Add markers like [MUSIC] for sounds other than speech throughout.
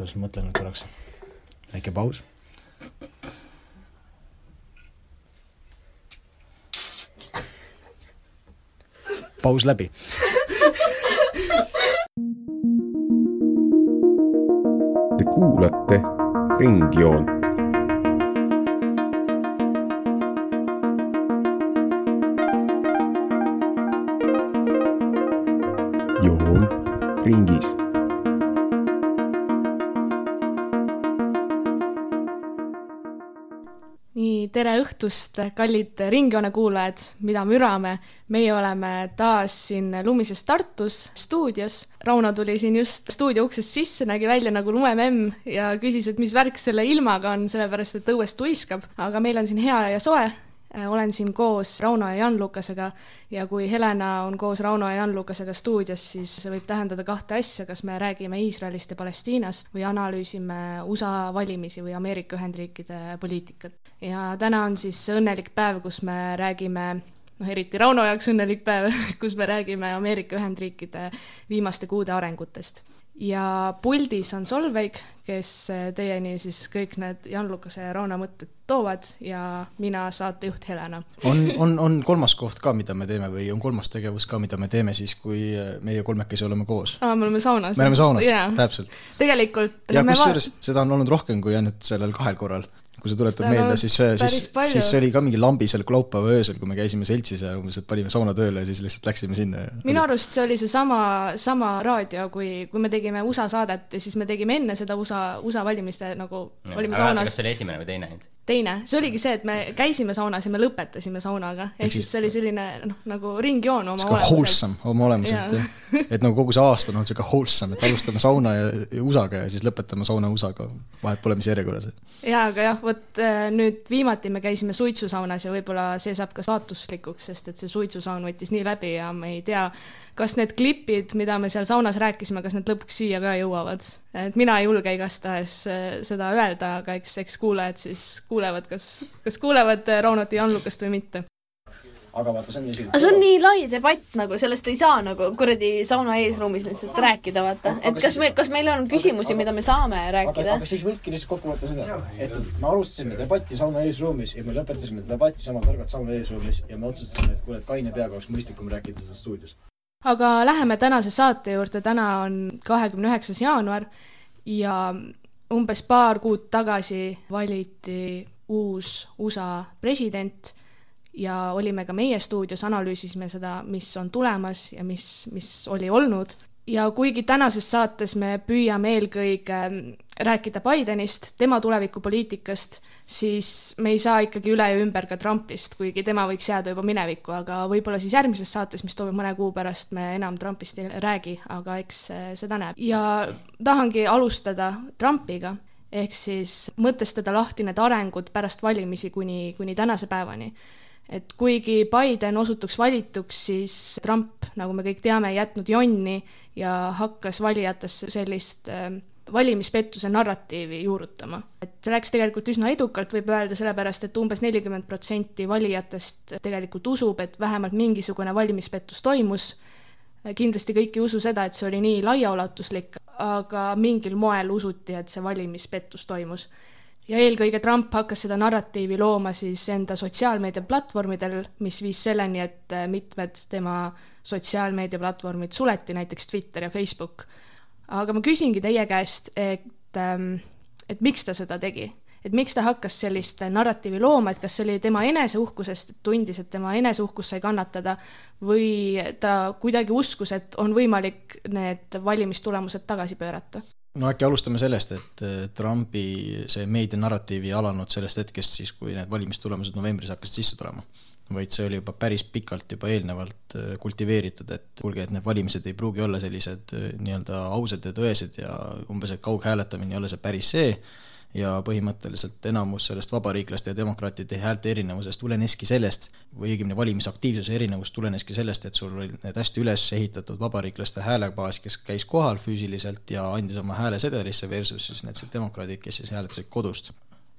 ma mõtlen nüüd korraks. väike paus. paus läbi Te kuulate Ringjoont. joon ringis tere õhtust, kallid Ringjoone kuulajad, mida mürame. meie oleme taas siin lumises Tartus stuudios. Rauno tuli siin just stuudio uksest sisse, nägi välja nagu lumememm ja küsis, et mis värk selle ilmaga on, sellepärast et õues tuiskab. aga meil on siin hea ja soe. Olen siin koos Rauno ja Jan-Lukasega ja kui Helena on koos Rauno ja Jan-Lukasega stuudios, siis see võib tähendada kahte asja, kas me räägime Iisraelist ja Palestiinast või analüüsime USA valimisi või Ameerika Ühendriikide poliitikat ja täna on siis õnnelik päev, kus me räägime noh, eriti Rauno jaoks õnnelik päev, [LAUGHS] kus me räägime Ameerika Ühendriikide viimaste kuude arengutest. Ja puldis on Solveig, kes teieni siis kõik need Jan-Lukase ja Rauno mõtted toovad ja mina saatejuht Helena. on, on, on kolmas koht ka, mida me teeme või on kolmas tegevus ka, mida me teeme siis, kui meie kolmekesi oleme koos? aa, me oleme saunas. me oleme saunas yeah., täpselt. tegelikult ja kusjuures va... seda on olnud rohkem kui ainult sellel kahel korral kui sa tuletad meelde, siis, siis, siis oli ka mingi lambi seal laupäeva öösel, kui me käisime seltsis ja umbes, et panime sauna tööle ja siis lihtsalt läksime sinna. minu arust see oli seesama, sama raadio, kui, kui me tegime USA saadet ja siis me tegime enne seda USA, USA valimiste nagu, olime saunas. kas see oli esimene või teine nüüd? Teine, see oligi see, et me käisime saunas ja me lõpetasime saunaga, ehk siis see oli selline noh, nagu ringjoon oma olemuselt. wholesome oma olemuselt jah, et nagu kogu see aasta on olnud siuke wholesome, et alustame sauna ja, ja USA-ga ja siis lõpetame sauna USA-ga, vahet pole, mis järjekorras. jaa, aga jah, vot äh, nüüd viimati me käisime suitsusaunas ja võib-olla see saab ka saatuslikuks, sest et see suitsusaun võttis nii läbi ja me ei tea, kas need klipid, mida me seal saunas rääkisime, kas need lõpuks siia ka jõuavad. et mina ei julge igastahes äh, seda öelda, aga eks, eks kuulajad siis kuulevad, kas, kas kuulevad äh, Raunot ja Jan-Lukast või mitte aga vaata, see on isegi aga see on nii lai debatt nagu, sellest ei saa nagu kuradi sauna eesruumis lihtsalt rääkida, vaata. et kas me, kas meil on küsimusi, mida me saame rääkida? aga siis võibki lihtsalt kokku võtta seda, et me alustasime debatti sauna eesruumis ja me lõpetasime debatti sama targalt sauna eesruumis ja me otsustasime, et kuule, et kaine peaga oleks mõistlikum rääkida seda stuudios aga läheme tänase saate juurde, täna on kahekümne üheksas jaanuar ja umbes paar kuud tagasi valiti uus USA president ja olime ka meie stuudios, analüüsisime seda, mis on tulemas ja mis, mis oli olnud ja kuigi tänases saates me püüame eelkõige rääkida Bidenist, tema tulevikupoliitikast, siis me ei saa ikkagi üle ja ümber ka Trumpist, kuigi tema võiks jääda juba minevikku, aga võib-olla siis järgmises saates, mis toimub mõne kuu pärast, me enam Trumpist ei räägi, aga eks seda näeb. ja tahangi alustada Trumpiga, ehk siis mõtestada lahti need arengud pärast valimisi kuni, kuni tänase päevani et kuigi Biden osutuks valituks, siis Trump, nagu me kõik teame, ei jätnud jonni ja hakkas valijatesse sellist äh, valimispettuse narratiivi juurutama. et see läks tegelikult üsna edukalt, võib öelda, sellepärast et umbes nelikümmend protsenti valijatest tegelikult usub, et vähemalt mingisugune valimispettus toimus, kindlasti kõik ei usu seda, et see oli nii laiaulatuslik, aga mingil moel usuti, et see valimispettus toimus ja eelkõige Trump hakkas seda narratiivi looma siis enda sotsiaalmeediaplatvormidel, mis viis selleni, et äh, mitmed tema sotsiaalmeediaplatvormid suleti, näiteks Twitter ja Facebook. aga ma küsingi teie käest, et, ähm, et miks ta seda tegi? et miks ta hakkas sellist narratiivi looma, et kas see oli tema eneseuhkusest, tundis, et tema eneseuhkus sai kannatada või ta kuidagi uskus, et on võimalik need valimistulemused tagasi pöörata? No äkki alustame sellest, et Trumpi see meedianarratiiv ei alanud sellest hetkest siis, kui need valimistulemused novembris hakkasid sisse tulema. vaid see oli juba päris pikalt juba eelnevalt äh, kultiveeritud, et kuulge, et need valimised ei pruugi olla sellised äh, nii-öelda ausad ja tõesed ja umbes, et kaughääletamine ei ole see päris see ja põhimõtteliselt enamus sellest vabariiklaste ja demokraatide häälte erinevusest tuleneski sellest, või õigemini valimisaktiivsuse erinevus tuleneski sellest, et sul olid need hästi üles ehitatud vabariiklaste häälebaas, kes käis kohal füüsiliselt ja andis oma hääle sedelisse, versus siis need demokraadid, kes siis hääletasid kodust.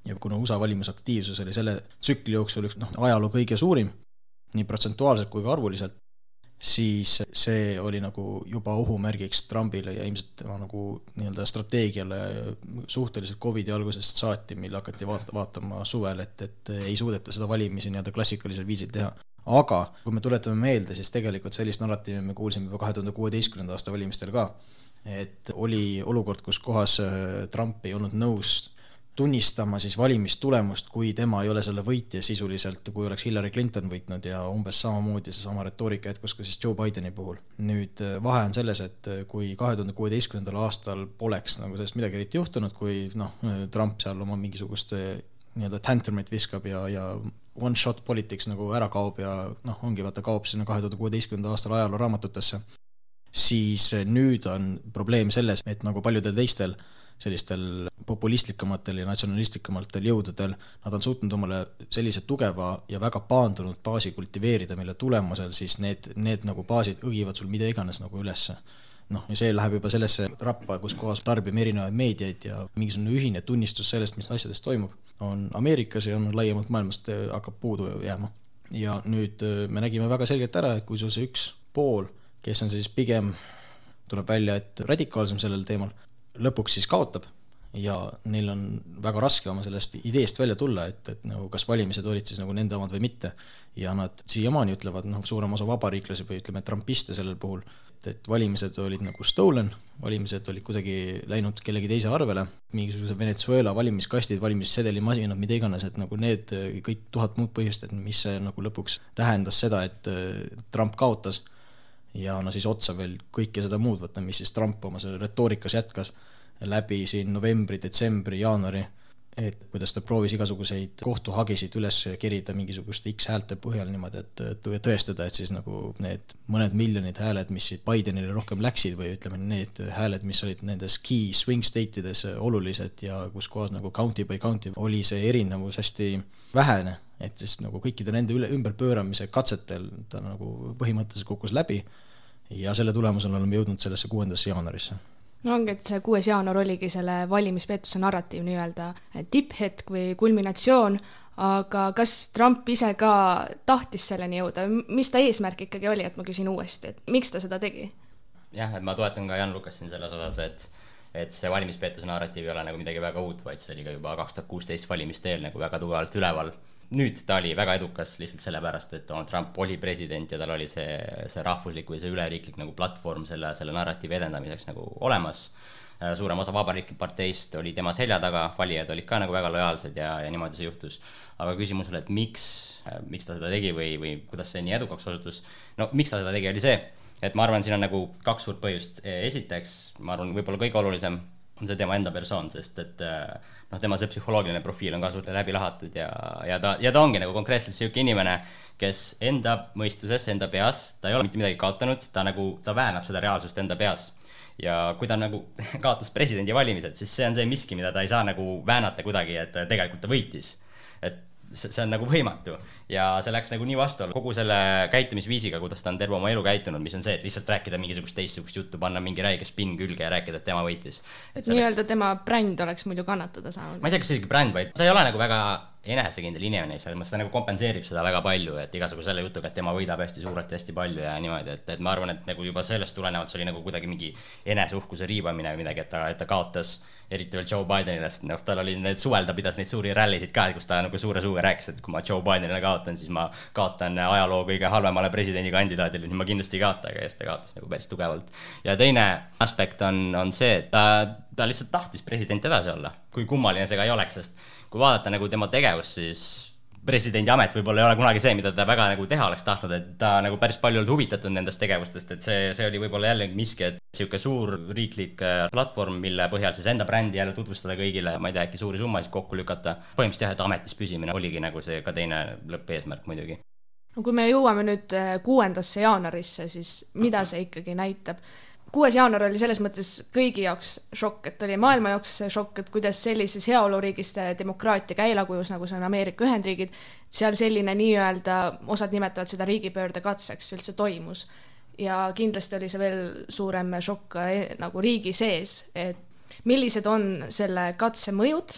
ja kuna USA valimisaktiivsus oli selle tsükli jooksul üks noh, ajaloo kõige suurim, nii protsentuaalselt kui ka arvuliselt, siis see oli nagu juba ohumärgiks Trumpile ja ilmselt tema nagu nii-öelda strateegiale suhteliselt Covidi algusest saati, mil hakati vaata, vaatama suvel, et, et ei suudeta seda valimisi nii-öelda klassikalisel viisil teha. aga kui me tuletame meelde, siis tegelikult sellist narratiivi me kuulsime juba kahe tuhande kuueteistkümnenda aasta valimistel ka, et oli olukord, kus kohas äh, Trump ei olnud nõus tunnistama siis valimistulemust, kui tema ei ole selle võitja sisuliselt, kui oleks Hillary Clinton võitnud ja umbes samamoodi seesama retoorika jätkus ka siis Joe Bideni puhul. nüüd äh, vahe on selles, et äh, kui kahe tuhande kuueteistkümnendal aastal poleks nagu sellest midagi eriti juhtunud, kui noh, Trump seal oma mingisugust äh, nii-öelda tantrumit viskab ja, ja one shot politics nagu ära kaob ja noh, ongi vaata, kaob sinna kahe tuhande kuueteistkümnenda aastal ajalooraamatutesse, siis nüüd on probleem selles, et nagu paljudel teistel sellistel populistlikumatel ja natsionalistlikumatel jõududel, nad on suutnud omale sellise tugeva ja väga paandunud baasi kultiveerida, mille tulemusel siis need, need nagu baasid õgivad sul mida iganes nagu ülesse. noh, ja see läheb juba sellesse rappa, kus kohas tarbime erinevaid meediaid ja mingisugune ühine tunnistus sellest, mis asjades toimub, on Ameerikas ja on laiemalt maailmast äh, hakkab puudu jääma. ja nüüd äh, me nägime väga selgelt ära, et kui sul see üks pool, kes on siis pigem, tuleb välja, et radikaalsem sellel teemal lõpuks siis kaotab ja neil on väga raske oma sellest ideest välja tulla, et, et nagu kas valimised olid siis nagu nende omad või mitte. ja nad siiamaani ütlevad, noh, suurem osa vabariiklasi või ütleme, trumpiste sellel puhul, et, et valimised olid nagu stolen, valimised olid kuidagi läinud kellegi teise arvele, mingisuguse Venezuela valimiskastid, valimissedelimasinad, mida iganes, et nagu need kõik tuhat muud põhjust, et mis see nagu lõpuks tähendas seda, et Trump kaotas. ja no siis otsa veel kõike seda muud, vaata, mis siis Trump oma selle retoorikas jätkas läbi siin novembri, detsembri, jaanuari, et kuidas ta proovis igasuguseid kohtuhagisid üles kerida mingisuguste X häälte põhjal niimoodi, et tõestada, et siis nagu need mõned miljonid hääled, mis siit Bidenile rohkem läksid või ütleme, need hääled, mis olid nendes key swing state ides olulised ja kus kohas nagu county by county oli see erinevus hästi vähene, et siis nagu kõikide nende üle, ümberpööramise katsetel ta nagu põhimõtteliselt kukkus läbi ja selle tulemusel oleme jõudnud sellesse kuuendasse jaanuarisse no ongi, et see kuues jaanuar oligi selle valimispeetuse narratiiv nii-öelda tipphetk või kulminatsioon, aga kas Trump ise ka tahtis selleni jõuda, mis ta eesmärk ikkagi oli, et ma küsin uuesti, et miks ta seda tegi? jah, et ma toetan ka Jan Lukas siin selles osas, et et see valimispeetuse narratiiv ei ole nagu midagi väga uut, vaid see oli ka juba kaks tuhat kuusteist valimiste eel nagu väga tugevalt üleval nüüd ta oli väga edukas lihtsalt sellepärast, et Donald Trump oli president ja tal oli see, see rahvuslik või see üleriiklik nagu platvorm selle, selle narratiivi edendamiseks nagu olemas. Äh, suurem osa Vabariigi parteist oli tema selja taga, valijad olid ka nagu väga lojaalsed ja, ja niimoodi see juhtus. aga küsimusele, et miks, äh, miks ta seda tegi või, või kuidas see nii edukaks osutus, no miks ta seda tegi, oli see, et ma arvan, siin on nagu kaks suurt põhjust. esiteks, ma arvan, võib-olla kõige olulisem on see tema enda persoon, sest et äh, noh, tema see psühholoogiline profiil on ka suht läbi lahatud ja, ja ta, ja ta ongi nagu konkreetselt niisugune inimene, kes enda mõistuses, enda peas, ta ei ole mitte midagi kaotanud, ta nagu, ta väänab seda reaalsust enda peas. ja kui ta nagu [LAUGHS] kaotas presidendivalimised, siis see on see miski, mida ta ei saa nagu väänata kuidagi, et tegelikult ta võitis. Et see, on nagu võimatu ja see läks nagu nii vastuollu kogu selle käitumisviisiga, kuidas ta on terve oma elu käitunud, mis on see, et lihtsalt rääkida mingisugust teistsugust juttu, panna mingi räige spinn külge ja rääkida, et tema võitis. nii-öelda oleks... tema bränd oleks muidu kannatada saanud. ma ei tea, kas isegi bränd, vaid ta ei ole nagu väga enesekindel inimene, selles mõttes ta nagu kompenseerib seda väga palju, et igasugu selle jutuga, et tema võidab hästi suurelt ja hästi palju ja niimoodi, et, et ma arvan, et nagu juba sellest tulenevalt see oli nagu kuidagi mingi eneseuhkuse riivamine või midagi, et ta, et ta kaotas eriti veel Joe Bidenile, sest noh, tal oli need suvel, ta pidas neid suuri rallisid ka, kus ta nagu suure suuga rääkis, et kui ma Joe Bidenile kaotan, siis ma kaotan ajaloo kõige halvemale presidendikandidaadile, siis ma kindlasti ei kaota, aga siis ta kaotas nagu päris tugevalt. ja teine aspekt on, on see, et ta, ta lihtsalt tahtis president edasi olla, kui kummaline see ka ei oleks, sest kui vaadata nagu tema tegevust, siis presidendi amet võib-olla ei ole kunagi see, mida ta väga nagu teha oleks tahtnud, et ta nagu päris palju olnud huvitatud nendest tegevustest, et see, see oli võib-olla jällegi miski, et niisugune suur riiklik äh, platvorm, mille põhjal siis enda brändi jälle tutvustada kõigile, ma ei tea, äkki suuri summasid kokku lükata. põhimõtteliselt jah, et ametis püsimine oligi nagu see ka teine lõppeesmärk muidugi no kui me jõuame nüüd äh, kuuendasse jaanuarisse, siis mida see ikkagi näitab? Kuues jaanuar oli selles mõttes kõigi jaoks šokk, et oli maailma jaoks šokk, et kuidas sellises heaoluriigis demokraatia käilakujus, nagu see on Ameerika Ühendriigid, seal selline nii-öelda, osad nimetavad seda riigipöörde katseks, üldse toimus. ja kindlasti oli see veel suurem šokk ka e, nagu riigi sees, et millised on selle katse mõjud,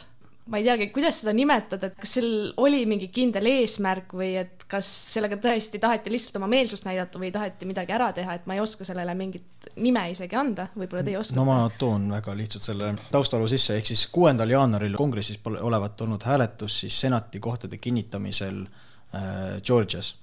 ma ei teagi, kuidas seda nimetada, et kas seal oli mingi kindel eesmärk või et kas sellega tõesti taheti lihtsalt oma meelsust näidata või taheti midagi ära teha, et ma ei oska sellele mingit nime isegi anda, võib-olla teie oskate? no ma toon väga lihtsalt selle taustalu sisse, ehk siis kuuendal jaanuaril kongressis olevat olnud hääletus siis senati kohtade kinnitamisel äh, Georgias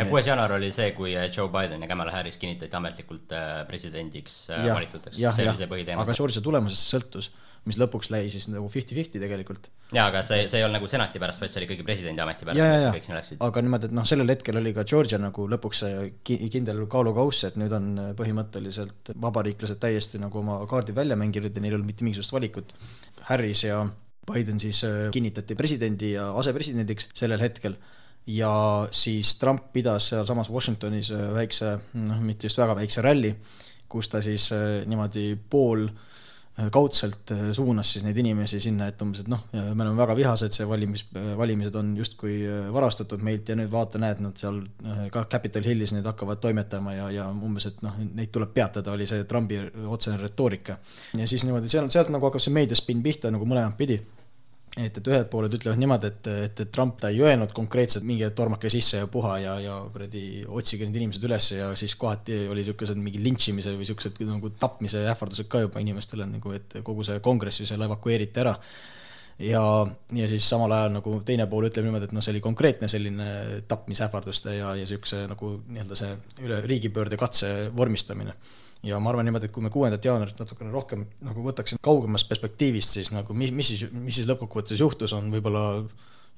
ja kuues jaanuar oli see, kui äh, Joe Biden ja Kamala Harris kinnitati ametlikult äh, presidendiks äh, ja, valituteks, see oli see põhiteema. aga Georgia tulemusest sõltus, mis lõpuks läi siis nagu fifty-fifty tegelikult. jaa, aga see, see ei olnud nagu senati pärast, vaid see oli ikkagi presidendi ameti pärast. aga niimoodi, et noh, sellel hetkel oli ka Georgia nagu lõpuks see kindel kaalukauss, et nüüd on põhimõtteliselt vabariiklased täiesti nagu oma kaardid välja mänginud ja neil ei olnud mitte mingisugust valikut. Harris ja Biden siis kinnitati presidendi ja asepresidendiks sellel hetkel ja siis Trump pidas sealsamas Washingtonis äh, väikse, noh, mitte just väga väikse ralli, kus ta siis äh, niimoodi pool äh, kaudselt suunas siis neid inimesi sinna, et umbes, et noh, me oleme väga vihased, see valimis, valimised on justkui varastatud meilt ja nüüd vaata, näed, nad seal ka Capitol Hillis nüüd hakkavad toimetama ja, ja umbes, et noh, neid tuleb peatada, oli see Trumpi otsene retoorika. ja siis niimoodi seal, sealt nagu hakkab see meediaspinn pihta nagu mõlemat pidi et, et ühed pooled ütlevad niimoodi, et, et, et Trump ta ei öelnud konkreetselt mingi tormake sisse ja puha ja, ja kuradi otsige need inimesed üles ja siis kohati oli niisugused mingi lintšimise või niisugused nagu tapmise ähvardused ka juba inimestele nagu, et kogu see kongress ju seal evakueeriti ära. ja, ja siis samal ajal nagu teine pool ütleb niimoodi, et noh, see oli konkreetne selline tapmisähvarduste ja, ja niisuguse nagu nii-öelda see üle riigipöörde katse vormistamine ja ma arvan niimoodi, et kui me kuuendat jaanuarit natukene rohkem nagu võtaksime kaugemast perspektiivist, siis nagu mis, mis siis, mis siis lõppkokkuvõttes juhtus, on võib-olla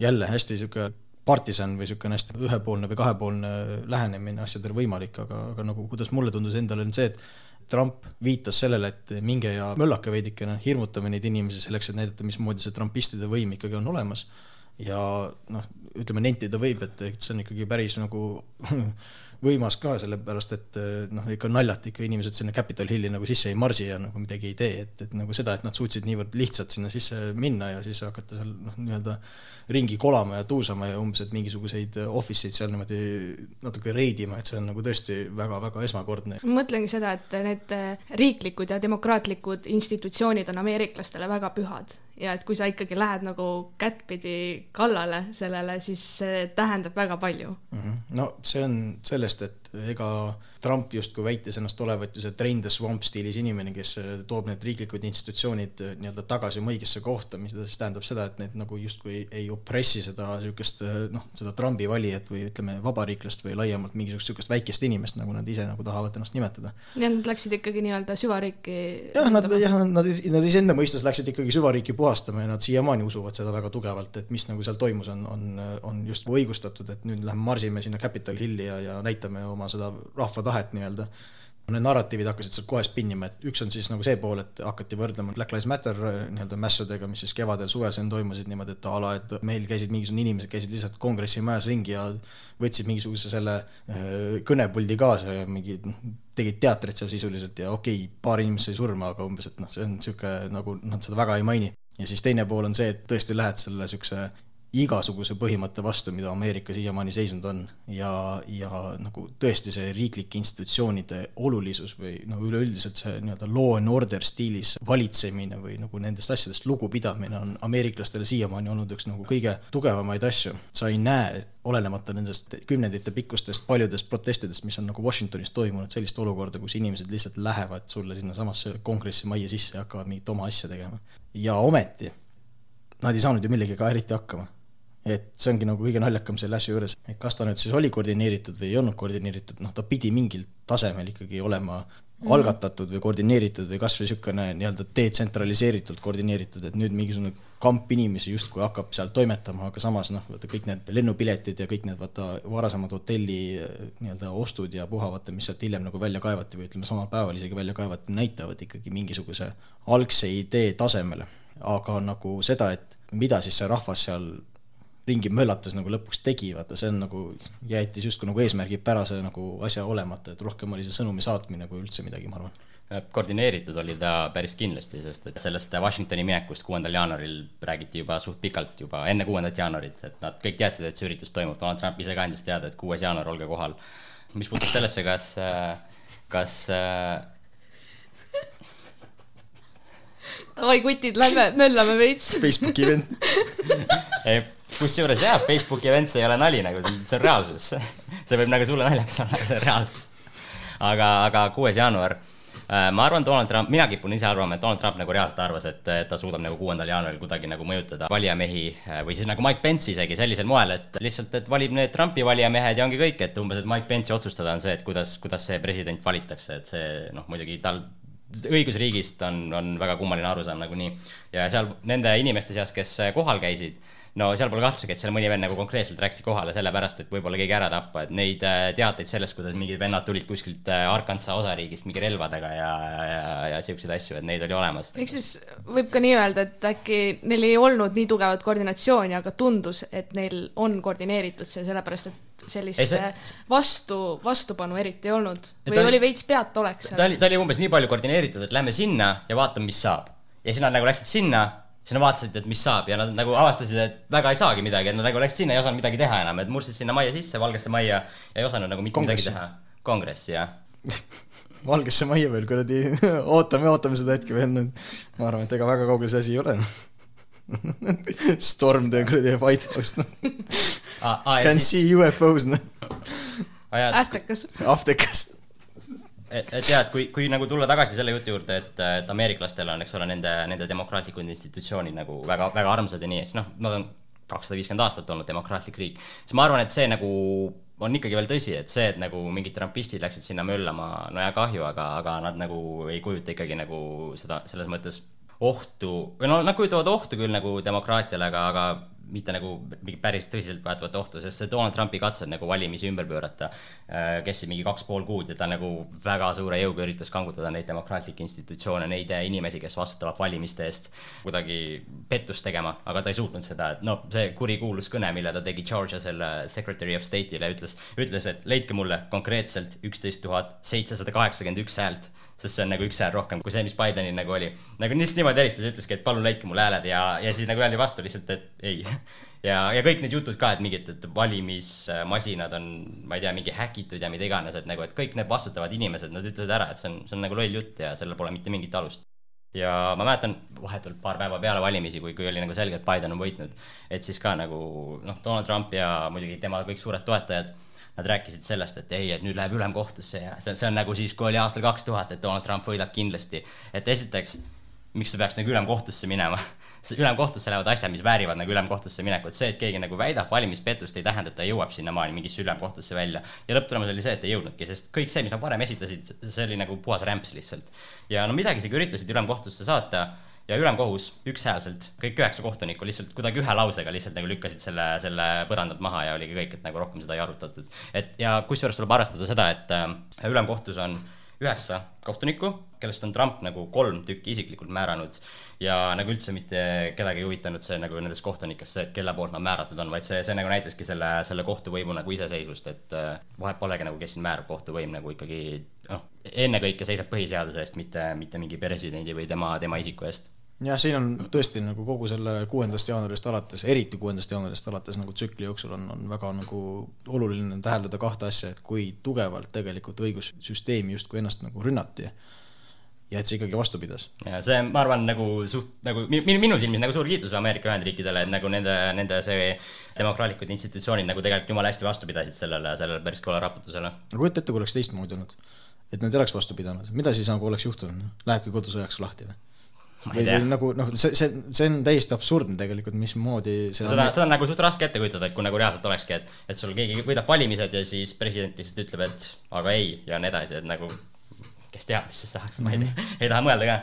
jälle hästi niisugune partisan või niisugune hästi ühepoolne või kahepoolne lähenemine asjadele võimalik, aga, aga nagu kuidas mulle tundus endale, on see, et Trump viitas sellele, et minge ja möllake veidikene, hirmutame neid inimesi selleks, et näidata, mismoodi see trumpistide võim ikkagi on olemas. ja noh, ütleme nentida võib, et, et see on ikkagi päris nagu [LAUGHS] võimas ka, sellepärast et eh, noh, ikka naljalt ikka inimesed sinna Capitol Hilli nagu sisse ei marsi ja nagu midagi ei tee, et, et nagu seda, et nad suutsid niivõrd lihtsalt sinna sisse minna ja siis hakata seal noh, nii-öelda ringi kolama ja tuusama ja umbes, et mingisuguseid office eid seal niimoodi natuke reidima, et see on nagu tõesti väga-väga esmakordne. ma mõtlengi seda, et need riiklikud ja demokraatlikud institutsioonid on ameeriklastele väga pühad ja et kui sa ikkagi lähed nagu kättpidi kallale sellele, siis see tähendab väga palju mm. -hmm. no see on sellest, et ega Trump justkui väitis ennast olevat ju see train the swamp stiilis inimene, kes äh, toob need riiklikud institutsioonid äh, nii-öelda tagasi oma õigesse kohta, mis siis tähendab seda, et need nagu justkui ei opressi seda niisugust äh, noh, seda Trumpi valijat või ütleme, vabariiklast või laiemalt mingisugust niisugust väikest inimest, nagu nad ise nagu tahavad ennast nimetada. et nad läksid ikkagi nii-öelda süvariiki jah, nad, jah, nad, nad iseenda mõistes läksid ikkagi süvariiki puhastama ja nad siiamaani usuvad seda väga tugevalt, et mis nagu seal toimus, on, on, on justkui õigustatud, et nüüd lähme marsime sinna Capitol Hilli ja, ja näitame oma seda rahva tahet nii-öelda. Need narratiivid hakkasid sealt kohe spinnima, et üks on siis nagu see pool, et hakati võrdlema Black Lives Matter äh, nii-öelda mässudega, mis siis kevadel, suvel siin toimusid niimoodi, et a la, et meil käisid mingisugused inimesed, käisid lihtsalt kongressi majas ringi ja võtsid mingisuguse selle äh, kõnepuldi kaasa ja mingi noh, tegid teatrit seal sisuliselt ja okei okay,, paar inimest sai surma, aga umbes, et noh, see on niisugune nagu nad seda väga ei maini. ja siis teine pool on see, et tõesti lähed selle niisuguse igasuguse põhimõtte vastu, mida Ameerika siiamaani seisnud on ja, ja nagu tõesti see riiklike institutsioonide olulisus või no üleüldiselt see nii-öelda law and order stiilis valitsemine või nagu nendest asjadest lugupidamine on ameeriklastele siiamaani olnud üks nagu kõige tugevamaid asju. sa ei näe, olenemata nendest kümnendite pikkustest paljudest protestidest, mis on nagu Washingtonis toimunud, sellist olukorda, kus inimesed lihtsalt lähevad sulle sinnasamasse kongressi majja sisse ja hakkavad mingit oma asja tegema. ja ometi nad ei saanud ju millegagi eriti hakkama et see ongi nagu kõige naljakam selle asja juures, et kas ta nüüd siis oli koordineeritud või ei olnud koordineeritud, noh, ta pidi mingil tasemel ikkagi olema mm. algatatud või koordineeritud või kas või niisugune nii-öelda detsentraliseeritult koordineeritud, et nüüd mingisugune kamp inimesi justkui hakkab seal toimetama, aga samas noh, vaata kõik need lennupiletid ja kõik need vaata varasemad hotelli nii-öelda ostud ja puha, vaata, mis sealt hiljem nagu välja kaevati või ütleme, samal päeval isegi välja kaevati, näitavad ikkagi mingisuguse algse idee tasemele. aga nagu seda, et mida siis see rahvas seal ringi möllates nagu lõpuks tegi, vaata see on nagu, jäetis justkui nagu eesmärgipärase nagu asja olemata, et rohkem oli see sõnumi saatmine kui üldse midagi, ma arvan. koordineeritud oli ta päris kindlasti, sest et sellest Washingtoni minekust kuuendal jaanuaril räägiti juba suht pikalt, juba enne kuuendat jaanuarit, et nad kõik teadsid, et see üritus toimub, Donald Trump ise ka andis teada, et kuues jaanuar, olge kohal. mis puutub sellesse, kas, kas davai, kutid, lähme möllame veits. Facebooki vend kusjuures jah, Facebooki events ei ole nali nagu, see on reaalsus. see võib nagu sulle naljakas olla, aga see on reaalsus. aga, aga kuues jaanuar, ma arvan, Donald Trump, mina kipun ise arvama, et Donald Trump nagu reaalselt arvas, et et ta suudab nagu kuuendal jaanuaril kuidagi nagu mõjutada valijamehi äh, või siis nagu Mike Pence isegi sellisel moel, et lihtsalt, et valib need Trumpi valijamehed ja ongi kõik, et umbes, et Mike Pence'i otsustada on see, et kuidas, kuidas see president valitakse, et see noh, muidugi tal õigusriigist on, on väga kummaline arusaam nagunii ja seal nende inimeste seas, kes kohal käisid, no seal pole kahtlustki, et seal mõni vend nagu konkreetselt läksid kohale sellepärast, et võib-olla keegi ära tappa, et neid äh, teateid sellest, kuidas mingid vennad tulid kuskilt äh, Arkansas osariigist mingi relvadega ja, ja, ja siukseid asju, et neid oli olemas. ehk siis võib ka nii öelda, et äkki neil ei olnud nii tugevat koordinatsiooni, aga tundus, et neil on koordineeritud see, sellepärast et sellist Ei, see- see... vastu, vastupanu eriti ei olnud või ta oli- oli veits peataolek ta seal. oli, ta oli umbes nii palju koordineeritud, et lähme sinna ja vaatame, mis saab. ja siis nad nagu läksid sinna, siis nad vaatasid, et mis saab ja nad nagu avastasid, et väga ei saagi midagi, et nad nagu läksid sinna ja ei osanud midagi teha enam, et murdsid sinna majja sisse, valgesse majja ja ei osanud nagu mitte Kongressi. midagi teha. kongressi, jah. [LAUGHS] Valgesse majja veel kuradi, [LAUGHS] ootame, ootame seda hetke veel nüüd. ma arvan, et ega väga kaugel see asi ei ole. [LAUGHS] Storm the kuradi White House, noh. Can see UFO-s, noh. äftekas. apteekas. et, et jah, et kui, kui nagu tulla tagasi selle jutu juurde, et, et ameeriklastel on, eks ole, nende, nende demokraatlikud institutsioonid nagu väga, väga armsad ja nii, siis noh, nad on kakssada viiskümmend aastat olnud demokraatlik riik, siis ma arvan, et see nagu on ikkagi veel tõsi, et see, et nagu mingid trumpistid läksid sinna möllama, no ja kahju, aga, aga nad nagu ei kujuta ikkagi nagu seda selles mõttes ohtu või no nad kujutavad ohtu küll nagu demokraatiale, aga, aga mitte nagu mingi päris tõsiseltvõetavat ohtu, sest see Donald Trumpi katsed nagu valimisi ümber pöörata äh, kestsid mingi kaks pool kuud ja ta nagu väga suure jõuga üritas kangutada neid demokraatlikke institutsioone, neid inimesi, kes vastutavad valimiste eest kuidagi pettust tegema, aga ta ei suutnud seda, et no see kurikuulus kõne, mille ta tegi Georgia selle Secretary of State'ile, ütles, ütles, et leidke mulle konkreetselt üksteist tuhat seitsesada kaheksakümmend üks häält, sest see on nagu üks hääl rohkem kui see, mis Bidenil nagu oli. nagu lihtsalt niimoodi helistas, ütleski, et palun leidke mulle hääled ja, ja siis nagu öeldi vastu lihtsalt, et ei. [LAUGHS] ja, ja kõik need jutud ka, et mingid, et valimismasinad on, ma ei tea, mingi häkitud ja mida iganes, et nagu, et kõik need vastutavad inimesed, nad ütlesid ära, et see on, see on nagu loll jutt ja sellel pole mitte mingit alust ja ma mäletan vahetult paar päeva peale valimisi, kui, kui oli nagu selge, et Biden on võitnud, et siis ka nagu noh, Donald Trump ja muidugi tema kõik suured toetajad, nad rääkisid sellest, et ei, et nüüd läheb ülemkohtusse ja see on, see on nagu siis, kui oli aastal kaks tuhat, et Donald Trump võidab kindlasti. et esiteks, miks ta peaks nagu ülemkohtusse minema? [LAUGHS] ülemkohtusse lähevad asjad, mis väärivad nagu ülemkohtusse minekut, see, et keegi nagu väidab valimispettust, ei tähenda, et ta jõuab sinnamaani mingisse ülemkohtusse välja. ja lõpptulemus oli see, et ei jõudnudki, sest kõik see, mis nad varem esitasid, see oli nagu puhas rämps lihtsalt. ja no midagi isegi üritasid ülemkohtusse saata ja ülemkohus ükshäälselt, kõik üheksa kohtunikku lihtsalt kuidagi ühe lausega lihtsalt nagu lükkasid selle, selle põrandalt maha ja oligi kõik, et nagu rohkem seda ei arutatud. et ja kusjuures tuleb arvestada seda, et äh, ülemkohtus on üheksa kohtunikku, kellest on Trump nagu kolm tükki isiklikult määranud. Ja nagu üldse mitte kedagi ei huvitanud see nagu nendest kohtunikest see, et kelle poolt nad määratud on, vaid see, see nagu näitaski selle, selle kohtuvõimu nagu iseseisvust, et äh, vahet polegi nagu, kes siin määrab, kohtuvõim nagu ikkagi noh, ennekõike seisab põhiseaduse eest, mitte, mitte mingi presidendi või tema, tema isiku eest jah, siin on tõesti nagu kogu selle kuuendast jaanuarist alates, eriti kuuendast jaanuarist alates nagu tsükli jooksul on, on väga nagu oluline täheldada kahte asja, et kui tugevalt tegelikult õigussüsteemi justkui ennast nagu rünnati ja et see ikkagi vastu pidas. ja see, ma arvan, nagu suht nagu mi- mi- minu silmis nagu suur kiitus Ameerika Ühendriikidele, et nagu nende, nende see demokraatlikud institutsioonid nagu tegelikult jumala hästi vastu pidasid sellele, sellele päris kõva raputusele. aga kujuta ette, kui oleks teistmoodi olnud. et nad ei oleks vastu pidanud, mida siis nagu oleks juhtunud, lähebki kodusõjaks lahti või? Või või. nagu noh, see, see, see on täiesti absurdne tegelikult, mismoodi see seda, seda on nagu suht raske ette kujutada, et kui nagu reaalselt olekski, et, et sul keegi võidab valimised ja siis president lihtsalt ütleb, et aga ei ja nii edasi, et nagu kes teab, mis siis saaks, ma ei tea, ei taha mõelda ka.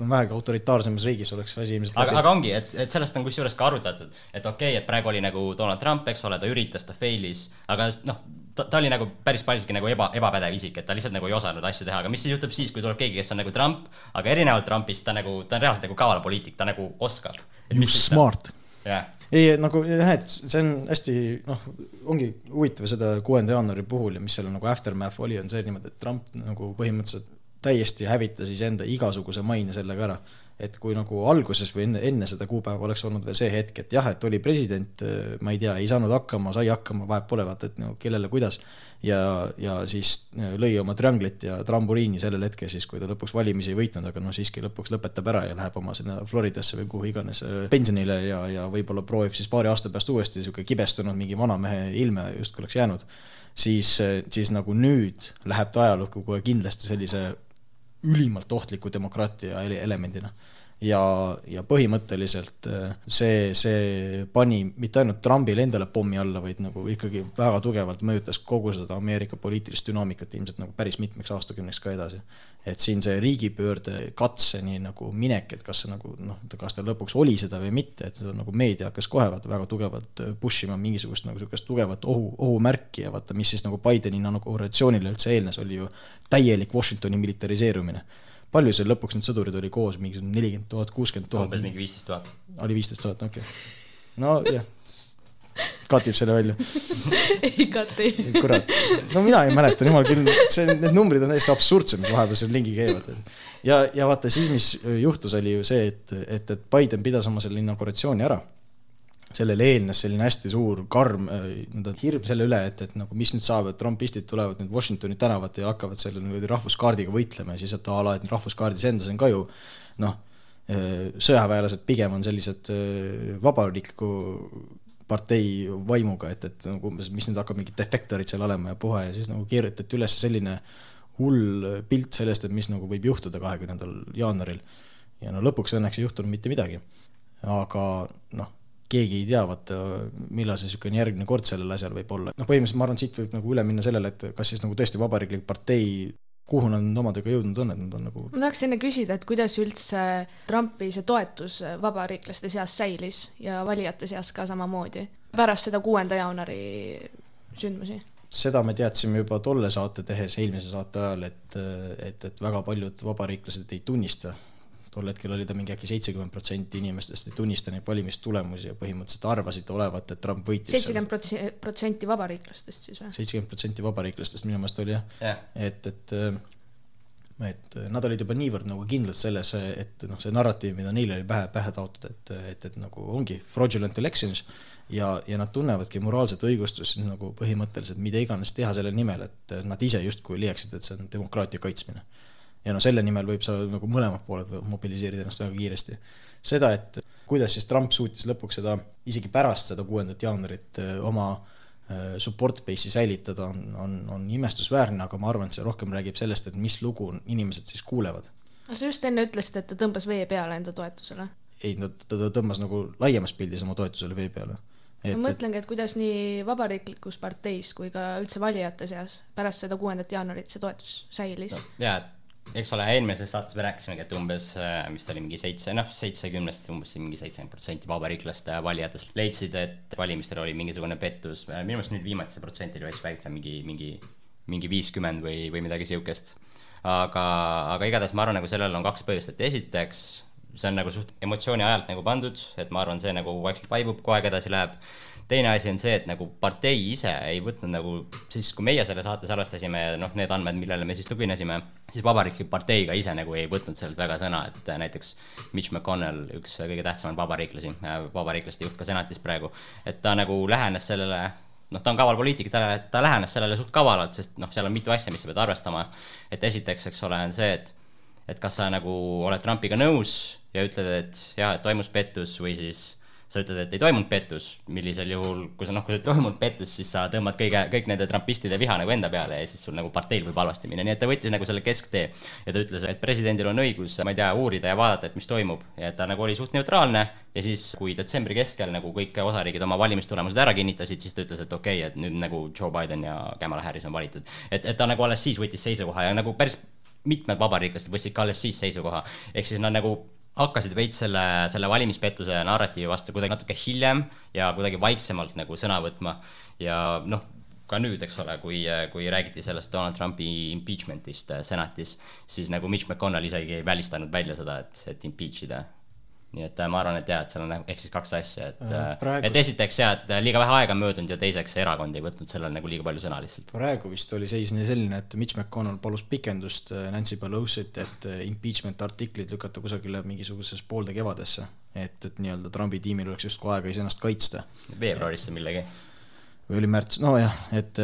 vähegi autoritaarsemas riigis oleks asi ilmselt aga, aga ongi, et, et sellest on kusjuures ka arutatud, et okei okay,, et praegu oli nagu Donald Trump, eks ole, ta üritas, ta fail'is, aga noh, ta, ta oli nagu päris paljuski nagu eba, ebapädev isik, et ta lihtsalt nagu ei osanud asju teha, aga mis siis juhtub siis, kui tuleb keegi, kes on nagu Trump, aga erinevalt Trumpist ta nagu, ta on reaalselt nagu kaval poliitik, ta nagu oskab. You smart. jah, ei, nagu jah, et see on hästi noh, ongi huvitav seda kuuenda jaanuari puhul ja mis seal nagu aftermath oli, on see niimoodi, et Trump nagu põhimõtteliselt täiesti hävitas iseenda igasuguse maine sellega ära. et kui nagu alguses või enne, enne seda kuupäeva oleks olnud veel see hetk, et jah, et oli president, ma ei tea, ei saanud hakkama, sai hakkama, vahet pole, vaata, et no kellele, kuidas. Ja, ja siis lõi oma trianglit ja trambuliini sellel hetkel siis, kui ta lõpuks valimisi ei võitnud, aga noh, siiski lõpuks lõpetab ära ja läheb oma sinna Floridasse või kuhu iganes äh, pensionile ja, ja võib-olla proovib siis paari aasta pärast uuesti niisugune kibestunud mingi vanamehe ilme justkui oleks jäänud siis, siis nagu nüüd läheb ta ajalukku kohe kindlasti sellise ülimalt ohtliku demokraatia elemendina ja, ja põhimõtteliselt äh, see, see pani mitte ainult Trumpile endale pommi alla, vaid nagu ikkagi väga tugevalt mõjutas kogu seda Ameerika poliitilist dünaamikat ilmselt nagu päris mitmeks aastakümneks ka edasi. et siin see riigipöörde katseni nagu minek, et kas see nagu noh, kas ta lõpuks oli seda või mitte, et seda nagu meedia hakkas kohe vaata väga tugevalt äh, push ima mingisugust nagu sihukest tugevat ohu, ohumärki ja vaata, mis siis nagu Bideni inauguratsioonile üldse eelnes, oli ju täielik Washingtoni militariseerumine palju seal lõpuks neid sõdureid oli koos, mingisugune nelikümmend tuhat, kuuskümmend tuhat? umbes mingi viisteist tuhat. oli viisteist tuhat, okei okay.. nojah, katib selle välja. [LAUGHS] ei kati. kurat, no mina ei mäleta, jumal küll, see, need numbrid on täiesti absurdsed, mis vahepeal seal ringi käivad. ja, ja vaata siis, mis juhtus, oli ju see, et, et, et Biden pidas oma selle inauguratsiooni ära sellele eelnes selline hästi suur karm nii-öelda hirm selle üle, et, et nagu mis nüüd saab, et trumpistid tulevad nüüd Washingtoni tänavatele ja hakkavad selle niimoodi rahvuskaardiga võitlema ja siis, et a la, et rahvuskaardis endas on ka ju noh, sõjaväelased pigem on sellised vabariikliku partei vaimuga, et, et nagu umbes, mis nüüd hakkab mingid defektorid seal olema ja puha ja siis nagu kirjutati üles selline hull pilt sellest, et mis nagu võib juhtuda kahekümnendal jaanuaril. ja no lõpuks õnneks ei juhtunud mitte midagi. aga noh keegi ei tea, vaata, millal see niisugune järgmine kord sellel asjal võib olla. noh, põhimõtteliselt ma arvan, siit võib nagu üle minna sellele, et kas siis nagu tõesti Vabariiklik Partei kuhu nad nüüd omadega jõudnud on, et nad on nagu ma tahaks enne küsida, et kuidas üldse Trumpi see toetus vabariiklaste seas säilis ja valijate seas ka samamoodi pärast seda kuuenda jaanuari sündmusi? seda me teadsime juba tolle saate tehes, eelmise saate ajal, et, et, et väga paljud vabariiklased ei tunnista tol hetkel oli ta mingi äkki seitsekümmend protsenti inimestest ei tunnista neid valimistulemusi ja põhimõtteliselt arvasid olevat, et Trump võitis. seitsekümmend protsenti vabariiklastest siis või? seitsekümmend protsenti vabariiklastest minu meelest oli jah yeah., et, et et nad olid juba niivõrd nagu kindlad selles, et noh, see narratiiv, mida neile oli pähe, pähe taotud, et, et, et nagu ongi fraudulent elections ja, ja nad tunnevadki moraalset õigustust nagu põhimõtteliselt mida iganes teha selle nimel, et nad ise justkui leiaksid, et see on demokraatia kaitsmine ja noh, selle nimel võib sa nagu mõlemad pooled mobiliseerida ennast väga kiiresti. seda, et kuidas siis Trump suutis lõpuks seda, isegi pärast seda kuuendat jaanuarit oma support base'i säilitada, on, on, on imestusväärne, aga ma arvan, et see rohkem räägib sellest, et mis lugu inimesed siis kuulevad. aga sa just enne ütlesid, et ta tõmbas vee peale enda toetusele. ei, no ta, ta tõmbas nagu laiemas pildis oma toetusele vee peale Et, ma mõtlengi, et kuidas nii vabariiklikus parteis kui ka üldse valijate seas pärast seda kuuendat jaanuarit see toetus säilis no,. jaa, et eks ole, eelmises saates me rääkisimegi, et umbes, äh, mis ta oli, mingi seitse, noh, seitsekümnest umbes mingi seitsekümmend protsenti vabariiklaste valijatest leidsid, et valimistel oli mingisugune pettus, äh, minu meelest nüüd viimati see protsent oli veits väiksem, mingi, mingi, mingi viiskümmend või, või midagi sihukest. aga, aga igatahes ma arvan, nagu sellel on kaks põhjust, et esiteks see on nagu suht emotsiooni ajalt nagu pandud, et ma arvan, see nagu vaikselt vaibub, kogu aeg edasi läheb teine asi on see, et nagu partei ise ei võtnud nagu siis, kui meie selle saate salvestasime, noh, need andmed, millele me siis tuginesime, siis Vabariiklik Partei ka ise nagu ei võtnud sellelt väga sõna, et näiteks Mitch McConnell, üks kõige tähtsamaid vabariiklasi, vabariiklaste juht ka senatis praegu, et ta nagu lähenes sellele noh, ta on kaval poliitik, ta, ta lähenes sellele suht kavalalt, sest noh, seal on mitu asja, mis sa pead arvestama. et esiteks, eks ole, on see, et, et kas sa nagu oled Trumpiga nõus ja ütled, et jah, et toimus pettus või siis sa ütled, et ei toimunud pettus, millisel juhul, kui sa noh, kui ei toimunud pettus, siis sa tõmbad kõige, kõik nende trumpistide viha nagu enda peale ja siis sul nagu parteil võib halvasti minna, nii et ta võttis nagu selle kesktee. ja ta ütles, et presidendil on õigus, ma ei tea, uurida ja vaadata, et mis toimub ja et ta nagu oli suht neutraalne ja siis, kui detsembri keskel nagu kõik osariigid oma valimistulemused ära kinnitasid, siis ta ütles, et okei okay,, et nüüd nagu Joe Biden ja Kamala Harris on valitud. et, et ta nagu alles siis võttis seisukoha ja nagu päris mitmed vabariiklased võtsid ka alles siis seisukoha, ehk siis nad nagu hakkasid veits selle, selle valimispettuse narratiivi vastu kuidagi natuke hiljem ja kuidagi vaiksemalt nagu sõna võtma. Ja noh, ka nüüd, eks ole, kui, kui räägiti sellest Donald Trumpi impeachment'ist senatis, siis nagu Mitch McConnell isegi ei välistanud välja seda, et, et impeach ida nii et äh, ma arvan, et jaa, et seal on ehk siis kaks asja, et Äh, äh, praegu- et esiteks jaa, et liiga vähe aega möödunud ja teiseks erakond ei võtnud sellele nagu liiga palju sõna lihtsalt. praegu vist oli seis nii selline, et Mitch McConnell palus pikendust Nancy Pelosi't, et impeachment artiklid lükata kusagile mingisugusesse poolde kevadesse. et, et nii-öelda Trumpi tiimil oleks justkui aega iseennast kaitsta. veebruarisse millegi. Või oli märts, nojah, et,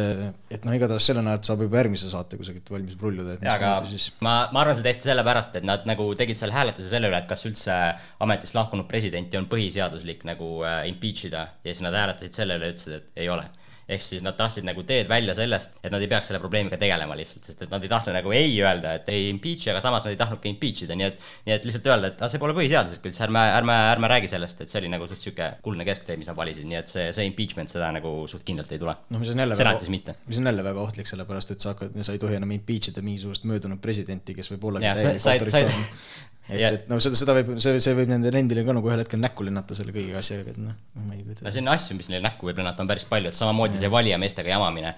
et noh, igatahes selle näed, saab juba järgmise saate kusagilt valmis prulluda, et jaa, aga siis ma, ma arvan, see tehti sellepärast, et nad nagu tegid seal hääletuse selle üle, et kas üldse ametist lahkunud presidenti on põhiseaduslik nagu äh, impeach ida ja siis nad hääletasid selle üle ütlesid, et ei ole. Ehk siis nad tahtsid nagu teed välja sellest, et nad ei peaks selle probleemiga tegelema lihtsalt, sest et nad ei tahtnud nagu ei öelda, et ei impeach'i, aga samas nad ei tahtnud ka impeach ida, nii et nii et lihtsalt öelda, et see pole põhiseaduslik üldse, ärme, ärme, ärme räägi sellest, et see oli nagu suht sihuke kuldne kesktee, mis nad valisid, nii et see, see impeachment seda nagu suht kindlalt ei tule. mis on jälle senatis mitte. mis on jälle väga ohtlik, sellepärast et sa hakkad, sa ei tohi enam impeach ida mingisugust möödunud presidenti, kes võib olla Jaa, sa- sa- autoritaarne. et, Ja- et no seda, seda võib, see, see võib nendele endile ka nagu ühel hetkel näkku lennata selle kõigi asjaga, et noh, ma ei kujuta no siin asju, mis neile näkku võib lennata, on päris palju, et samamoodi see valijameestega jamamine.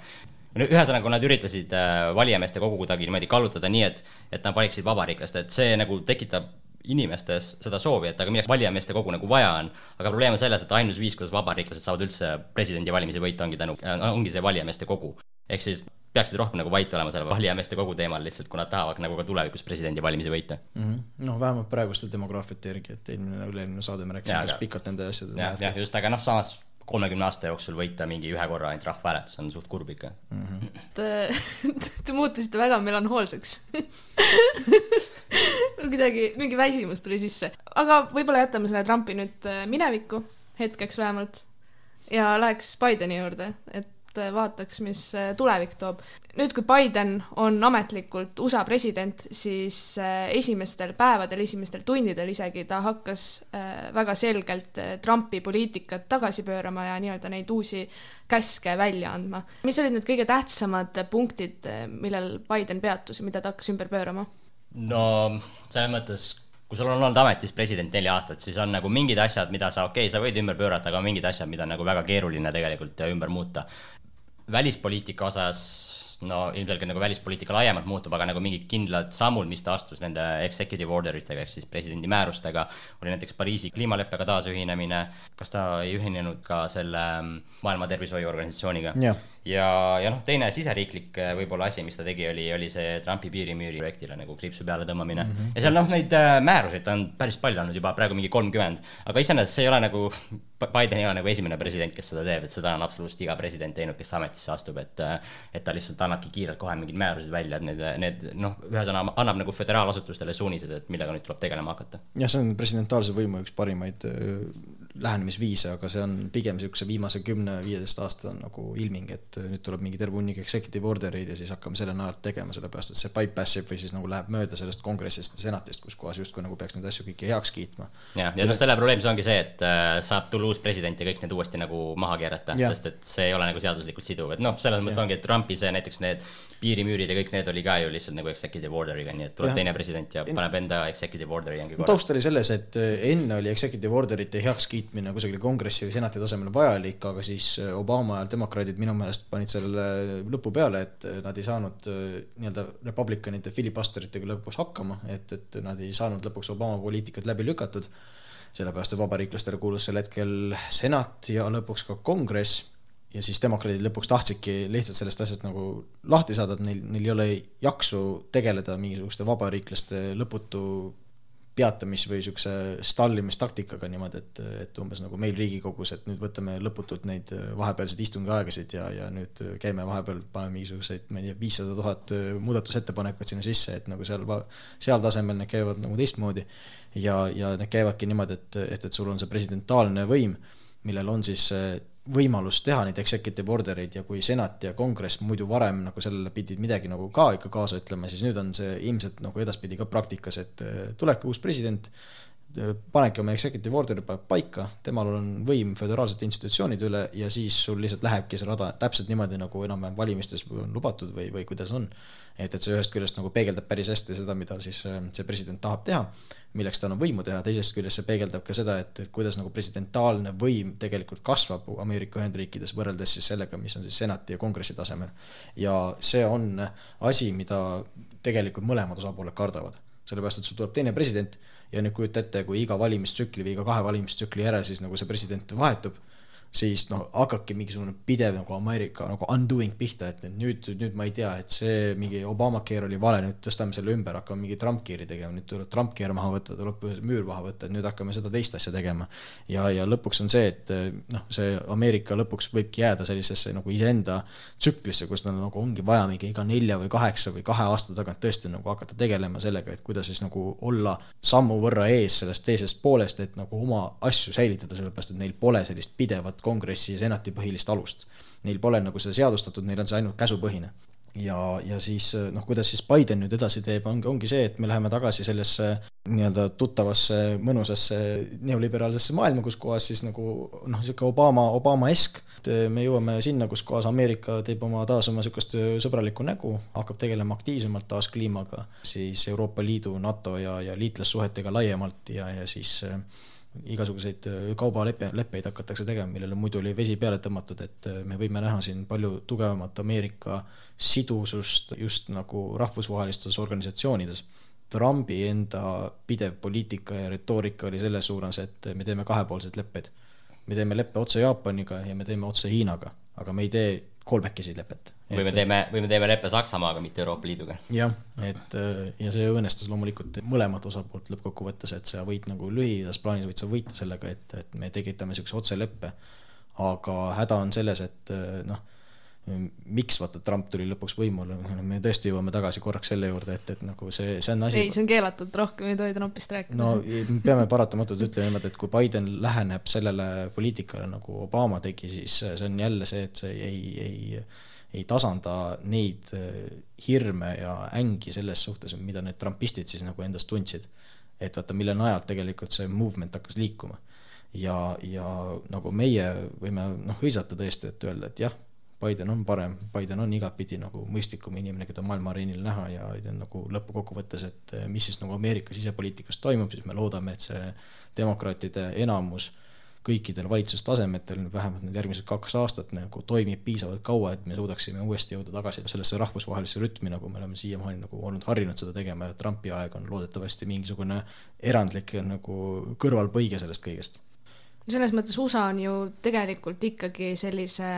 no ühesõnaga, nad üritasid äh, valijameeste kogu kuidagi niimoodi kallutada nii, et, et nad valiksid vabariiklast, et see nagu tekitab inimestes seda soovi, et aga milleks valijameeste kogu nagu vaja on. aga probleem on selles, et ainus viis, kuidas vabariiklased saavad üldse presidendivalimisi võita, ongi tänu, ongi see valijameeste kogu. Ehk siis peaksid rohkem nagu vait olema selle valijameeste kogu teemal lihtsalt, kui nad tahavad nagu ka tulevikus presidendivalimisi võita. mm. -hmm. noh, vähemalt praeguste demograafiate järgi, et eelmine, üle-eelmine saade me rääkisime päris pikalt nende asjade jah, jah, just, aga noh, samas kolmekümne aasta jooksul võita mingi ühe korra ainult rahvahääletus on suht kurb ikka. Te, [LAUGHS] te muutusite väga melanhoolseks [LAUGHS] kuidagi mingi väsimus tuli sisse, aga võib-olla jätame selle Trumpi nüüd äh, minevikku hetkeks vähemalt ja läheks Bideni juurde, et vaataks, mis äh, tulevik toob. nüüd, kui Biden on ametlikult USA president, siis äh, esimestel päevadel, esimestel tundidel isegi ta hakkas äh, väga selgelt äh, Trumpi poliitikat tagasi pöörama ja nii-öelda neid uusi käske välja andma. mis olid need kõige tähtsamad punktid, millel Biden peatus ja mida ta hakkas ümber pöörama? no selles mõttes, kui sul on olnud ametis president neli aastat, siis on nagu mingid asjad, mida sa, okei okay,, sa võid ümber pöörata, aga mingid asjad, mida on nagu väga keeruline tegelikult ümber muuta. Välispoliitika osas no ilmselgelt nagu välispoliitika laiemalt muutub, aga nagu mingid kindlad sammud, mis ta astus nende executive order itega ehk siis presidendi määrustega, oli näiteks Pariisi kliimaleppega taasühinemine, kas ta ei ühinenud ka selle mm, Maailma Tervishoiuorganisatsiooniga Jah. ja, ja noh, teine siseriiklik eh, võib-olla asi, mis ta tegi, oli, oli see Trumpi piirimüüri projektile nagu kriipsu peale tõmbamine mm. -hmm. ja seal noh, neid äh, määruseid on päris palju andnud juba praegu mingi kolmkümmend, aga iseenesest see ei ole nagu, Biden ei ole nagu esimene president, kes seda teeb, et seda on absoluutselt iga president teinud, kes ametisse astub, et äh, et ta lihtsalt annabki kiirelt kohe mingeid määruseid välja, et need, need noh, ühesõnaga annab nagu föderaalasutustele suunised, et millega nüüd tuleb tegelema hakata. jah, see on presidentaalse võimu üks parimaid lähenemisviise, aga see on pigem niisuguse viimase kümne-viieteist aasta nagu ilming, et öö, nüüd tuleb mingi terve hunnik executive order eid ja siis hakkame selle najalt tegema, sellepärast et see bypass ib või siis nagu läheb mööda sellest kongressist ja senatist, kus kohas justkui nagu peaks neid asju kõiki heaks kiitma. jah, ja noh, selle probleem siis ongi see, et äh, saab tulla uus president ja kõik need uuesti nagu maha keerata, sest et see ei ole nagu seaduslikult siduv, et noh, selles mõttes ongi, et Trumpi see näiteks need piirimüürid ja kõik need oli ka ju lihtsalt nagu executive order'iga, nii et tuleb Jah. teine president ja paneb enda executive order'i taust oli selles, et öö, enne oli executive order'ite heakskiitmine kusagil kongressi või senati tasemel vajalik, aga siis öö, Obama ajal demokraadid minu meelest panid sellele lõpu peale, et öö, nad ei saanud öö, nii-öelda republicanite filibusteritega lõpuks hakkama, et, et nad ei saanud lõpuks Obama poliitikat läbi lükatud. sellepärast, et vabariiklastele kuulus sel hetkel senat ja lõpuks ka kongress ja siis demokraadid lõpuks tahtsidki lihtsalt sellest asjast nagu lahti saada, et neil, neil ei ole jaksu tegeleda mingisuguste vabariiklaste lõputu peatamis- või niisuguse stallimistaktikaga niimoodi, et, et umbes nagu meil Riigikogus, et nüüd võtame lõputult neid vahepealseid istungiaegasid ja, ja nüüd käime vahepeal, paneme mingisuguseid, ma ei tea, viissada tuhat muudatusettepanekut sinna sisse, et nagu seal, seal tasemel need käivad nagu teistmoodi. ja, ja need käivadki niimoodi, et, et, et sul on see presidentaalne võim, millel on siis äh, võimalus teha neid executive order eid ja kui senat ja kongress muidu varem nagu sellele pidid midagi nagu ka ikka kaasa ütlema, siis nüüd on see ilmselt nagu edaspidi ka praktikas, et äh, tulebki uus president, panebki oma executive order'i paika, temal on võim föderaalsete institutsioonide üle ja siis sul lihtsalt lähebki see rada täpselt niimoodi, nagu enam-vähem valimistes on lubatud või, või kuidas on. et, et see ühest küljest nagu peegeldab päris hästi seda, mida siis äh, see president tahab teha, milleks tal on võimu teha, teisest küljest see peegeldab ka seda, et, et kuidas nagu presidentaalne võim tegelikult kasvab Ameerika Ühendriikides võrreldes siis sellega, mis on siis senati ja kongressi tasemel. ja see on asi, mida tegelikult mõlemad osapooled kardavad sellepärast et sul tuleb teine president ja nüüd kujuta ette, kui iga valimistsükli või iga kahe valimistsükli järel siis nagu see president vahetub siis noh, hakkabki mingisugune pidev nagu Ameerika nagu undoing pihta, et nüüd, nüüd ma ei tea, et see mingi Obamacare oli vale, nüüd tõstame selle ümber, hakkame mingi Trump-care'i tegema, nüüd tuleb Trump-care maha võtta, tuleb müür maha võtta, et nüüd hakkame seda teist asja tegema. ja, ja lõpuks on see, et noh, see Ameerika lõpuks võibki jääda sellisesse nagu iseenda tsüklisse, kus tal nagu ongi vaja mingi iga nelja või kaheksa või kahe aasta tagant tõesti nagu hakata tegelema sellega, et kuidas siis nagu olla sammu võrra ees sellest teisest poolest, et nagu oma asju säilitada, sellepärast et neil pole sellist pidevat kongressi ja senati põhilist alust. Neil pole nagu seda seadustatud, neil on see ainult käsupõhine. ja, ja siis noh, kuidas siis Biden nüüd edasi teeb, ongi, ongi see, et me läheme tagasi sellesse nii-öelda tuttavasse mõnusasse neoliberaalsesse maailma, kus kohas siis nagu noh, niisugune Obama, Obama-esk, et me jõuame sinna, kus kohas Ameerika teeb oma taas oma niisugust sõbralikku nägu, hakkab tegelema aktiivsemalt taas kliimaga, siis Euroopa Liidu, NATO ja, ja liitlassuhetega laiemalt ja, ja siis igasuguseid äh, kaubaleppe, leppeid hakatakse tegema, millele muidu oli vesi peale tõmmatud, et äh, me võime näha siin palju tugevamat Ameerika sidusust just nagu rahvusvahelistes organisatsioonides. Trumpi enda pidev poliitika ja retoorika oli selles suunas, et me teeme kahepoolseid leppeid. me teeme leppe otse Jaapaniga ja me teeme otse Hiinaga, aga me ei tee kolmekesi lepet. või me teeme, või me teeme leppe Saksamaaga, mitte Euroopa Liiduga. jah, et ja see õõnestas loomulikult mõlemat osapoolt lõppkokkuvõttes, et sa võid nagu lühiajas plaanis võid sa võita sellega, et, et me tekitame niisuguse otseleppe, aga häda on selles, et noh miks vaata Trump tuli lõpuks võimule, me tõesti jõuame tagasi korraks selle juurde, et, et nagu see, see on asi. ei, see on keelatud, rohkem ei tohi Trumpist rääkida. no me peame paratamatult ütlema niimoodi, et kui Biden läheneb sellele poliitikale nagu Obama tegi, siis see on jälle see, et see ei, ei, ei tasanda neid äh, hirme ja ängi selles suhtes, mida need trumpistid siis nagu endast tundsid. et vaata, mille najalt tegelikult see movement hakkas liikuma. ja, ja nagu meie võime noh, hõisata tõesti, et öelda, et jah Biden on parem, Biden on igatpidi nagu mõistlikum inimene, keda maailma areenil näha ja, nagu lõppkokkuvõttes, et eh, mis siis nagu Ameerika sisepoliitikas toimub, siis me loodame, et see demokraatide enamus kõikidel valitsustasemetel vähemalt need järgmised kaks aastat nagu toimib piisavalt kaua, et me suudaksime uuesti jõuda tagasi sellesse rahvusvahelisse rütmi, nagu me oleme siiamaani nagu olnud harjunud seda tegema ja Trumpi aeg on loodetavasti mingisugune erandlik nagu kõrvalpõige sellest kõigest. selles mõttes USA on ju tegelikult ikkagi sellise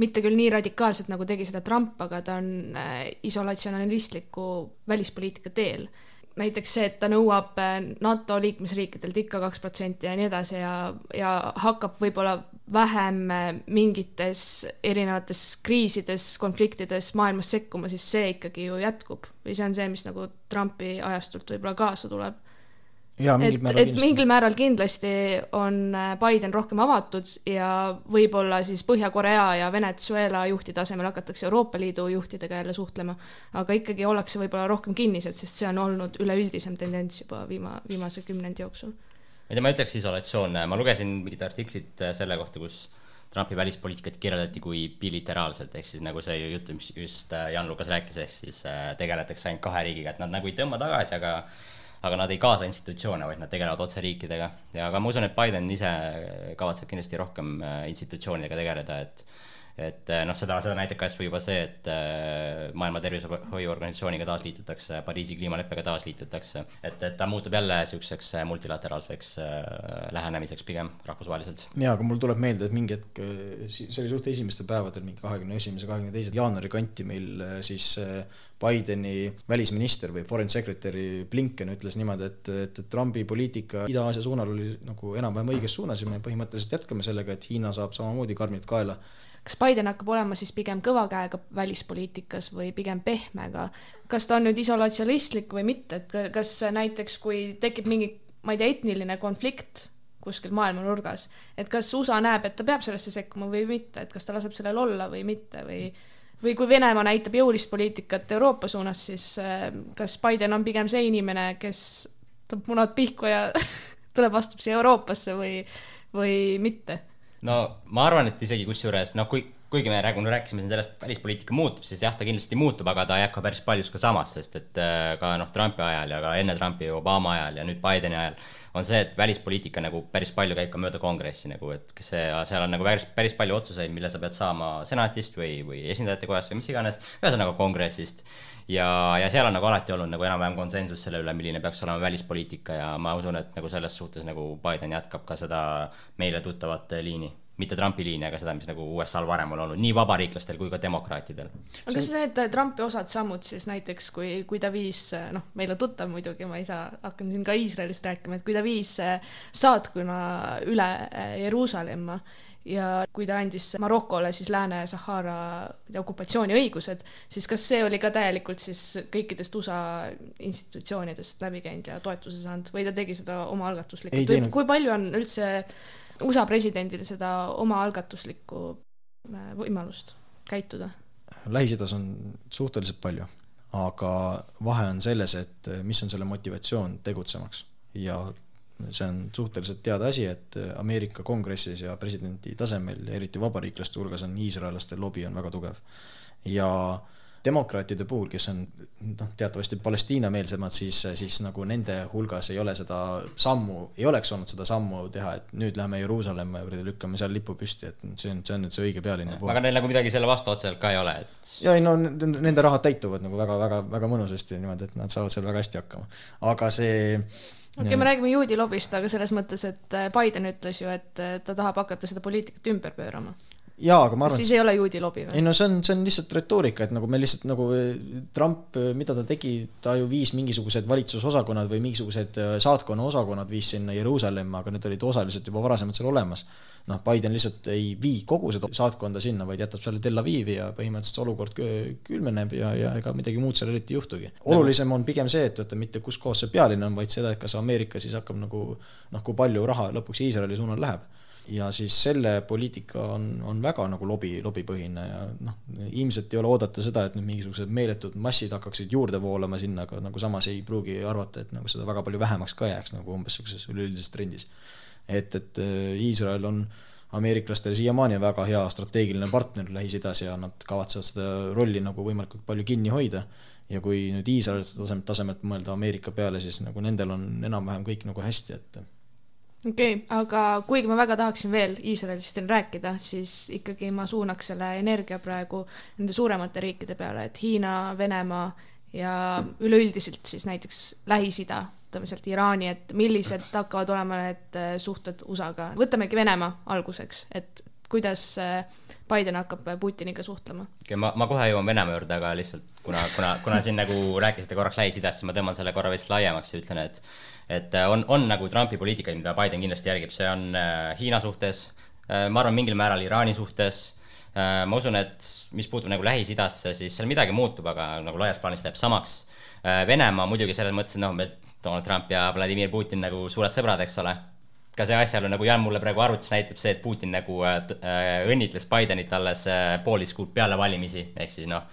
mitte küll nii radikaalselt, nagu tegi seda Trump, aga ta on äh, isolatsionalistliku välispoliitika teel. näiteks see, et ta nõuab äh, NATO liikmesriikidelt ikka kaks protsenti ja nii edasi ja, ja hakkab võib-olla vähem äh, mingites erinevates kriisides, konfliktides maailmas sekkuma, siis see ikkagi ju jätkub. või see on see, mis nagu Trumpi ajastult võib-olla kaasa tuleb et, et mingil määral kindlasti on äh, Biden rohkem avatud ja võib-olla siis Põhja-Korea ja Venezuela juhtide asemel hakatakse Euroopa Liidu juhtidega jälle suhtlema, aga ikkagi ollakse võib-olla rohkem kinnised, sest see on olnud üleüldisem tendents juba viima-, viimase kümnendi jooksul. ma ei tea, ma ütleks isolatsioon, ma lugesin mingit artiklit äh, selle kohta, kus Trumpi välispoliitikat kirjeldati kui bilateraalselt, ehk siis nagu see jutt, mis just äh, Jan Lukas rääkis, ehk siis tegeletakse ainult kahe riigiga, et nad nagu ei tõmba tagasi, aga aga nad ei kaasa institutsioone, vaid nad tegelevad otse riikidega ja aga ma usun, et Biden ise kavatseb kindlasti rohkem äh, institutsioonidega tegeleda, et et eh, noh, seda, seda näitab kas või juba see, et eh, Maailma Tervishoiuorganisatsiooniga taasliitutakse, Pariisi kliimaleppega taasliitutakse, et, et ta muutub jälle niisuguseks multilateraalseks lähenemiseks pigem rahvusvaheliselt. jaa, aga mul tuleb meelde, et mingi hetk, see oli suht esimestel päevadel, mingi kahekümne esimese, kahekümne teise jaanuari kanti meil siis Bideni välisminister või foreign secretary Blinken ütles niimoodi, et, et, et Trumpi poliitika Ida-Aasia suunal oli nagu enam-vähem õiges suunas ja me põhimõtteliselt jätkame sellega, et Hiina saab samamoodi karmilt kaela. Kas Biden hakkab olema siis pigem kõva käega välispoliitikas või pigem pehmega? kas ta on nüüd isolatsionistlik või mitte, et kas näiteks, kui tekib mingi, ma ei tea, etniline konflikt kuskil maailma nurgas, et kas USA näeb, et ta peab sellesse sekkuma või mitte, et kas ta laseb sellel olla või mitte või või kui Venemaa näitab jõulist poliitikat Euroopa suunas, siis äh, kas Biden on pigem see inimene, kes tõmbab munad pihku ja [LAUGHS] tuleb, astub siia Euroopasse või, või mitte? No ma arvan, et isegi kusjuures noh, kui, kuigi me räägime, rääkisime siin sellest, et välispoliitika muutub, siis jah, ta kindlasti muutub, aga ta jääb ka päris paljus ka samas, sest et äh, ka noh, Trumpi ajal ja ka enne Trumpi, Obama ajal ja nüüd Bideni ajal on see, et välispoliitika nagu päris palju käib ka mööda kongressi nagu, et see, seal on nagu päris, päris palju otsuseid, mille sa pead saama senatist või, või esindajate kojast või mis iganes, ühesõnaga kongressist. ja, ja seal on nagu alati olnud nagu enam-vähem konsensus selle üle, milline peaks olema välispoliitika ja ma usun, et nagu selles suhtes nagu Biden jätkab ka seda meile tuttavat liini mitte Trumpi liini, aga seda, mis nagu USA-l varem on olnud, nii vabariiklastel kui ka demokraatidel. aga kas need Trumpi osad sammud siis näiteks, kui, kui ta viis, noh, meil on tuttav muidugi, ma ei saa, hakkan siin ka Iisraelist rääkima, et kui ta viis saatkonna üle Jeruusalemma ja kui ta andis Marokole siis Lääne-Sahara okupatsiooniõigused, siis kas see oli ka täielikult siis kõikidest USA institutsioonidest läbi käinud ja toetuse saanud või ta tegi seda omaalgatuslikult, kui palju on üldse USA presidendil seda omaalgatuslikku äh, võimalust käituda? Lähis-Idas on suhteliselt palju, aga vahe on selles, et äh, mis on selle motivatsioon tegutsemaks ja see on suhteliselt teada asi, et äh, Ameerika kongressis ja presidendi tasemel, eriti vabariiklaste hulgas on iisraellaste lobi on väga tugev. ja äh, demokraatide puhul, kes on noh, teatavasti Palestiina-meelsemad, siis, siis nagu nende hulgas ei ole seda sammu, ei oleks olnud seda sammu teha, et nüüd lähme Jeruusalemma ja lükkame seal lipu püsti, et see on, see on nüüd see õige pealinna pool. aga neil nagu midagi selle vastu otseselt ka ei ole, et. ja ei no nende rahad täituvad nagu väga, väga, väga mõnusasti niimoodi, et nad saavad seal väga hästi hakkama, aga see okei okay,, me räägime juudi lobist, aga selles mõttes, et Biden ütles ju, et ta tahab hakata seda poliitikat ümber pöörama jaa, aga ma arvan. siis ei ole juudi lobi või? ei no see on, see on lihtsalt retoorika, et nagu me lihtsalt nagu eh, Trump, eh, mida ta tegi, ta ju viis mingisugused valitsusosakonnad või mingisugused eh, saatkonna osakonnad viis sinna Jeruusalemma, aga need olid osaliselt juba varasemalt seal olemas. noh, Biden lihtsalt ei vii kogu seda saatkonda sinna, vaid jätab selle Tel Avivi ja põhimõtteliselt see olukord külmeneb ja, ja ega midagi muud seal eriti ei juhtugi. olulisem on pigem see, et vaata mitte kus kohas see pealinn on, vaid seda, et kas Ameerika siis hakkab nagu noh, kui palju raha lõpuks Iisraeli suunal läheb ja siis selle poliitika on, on väga nagu lobi, lobipõhine ja noh, ilmselt ei ole oodata seda, et nüüd mingisugused meeletud massid hakkaksid juurde voolama sinna, aga nagu samas ei pruugi arvata, et nagu seda väga palju vähemaks ka jääks nagu umbes niisuguses üleüldises trendis. et, et äh, Iisrael on ameeriklastele siiamaani väga hea strateegiline partner Lähis-Idas ja nad kavatsevad seda rolli nagu võimalikult palju kinni hoida. ja kui nüüd Iisraeli tasemelt, tasemelt mõelda Ameerika peale, siis nagu nendel on enam-vähem kõik nagu hästi, et okei okay,, aga kuigi ma väga tahaksin veel Iisraelist rääkida, siis ikkagi ma suunaks selle energia praegu nende suuremate riikide peale, et Hiina, Venemaa ja üleüldiselt siis näiteks Lähis-Ida, võtame sealt Iraani, et millised hakkavad olema need äh, suhted USA-ga, võtamegi Venemaa alguseks, et kuidas äh, Biden hakkab Putiniga suhtlema. okei okay,, ma, ma kohe jõuan Venemaa juurde, aga lihtsalt kuna, kuna, kuna siin nagu rääkisite korraks Lähis-Idast, siis ma tõmban selle korra veits laiemaks ja ütlen, et et äh, on, on nagu Trumpi poliitikaid, mida Biden kindlasti järgib, see on äh, Hiina suhtes, äh, ma arvan, mingil määral Iraani suhtes, ma usun, et mis puutub nagu Lähis-Idasse, siis seal midagi muutub, aga nagu laias plaanis läheb samaks. Venemaa muidugi selles mõttes, et noh, Donald Trump ja Vladimir Putin nagu suured sõbrad, eks ole ka see asjaolu, nagu Jan mulle praegu arvutis, näitab see, et Putin nagu äh, õnnitles Bidenit alles äh, poolteist kuud peale valimisi, ehk siis noh,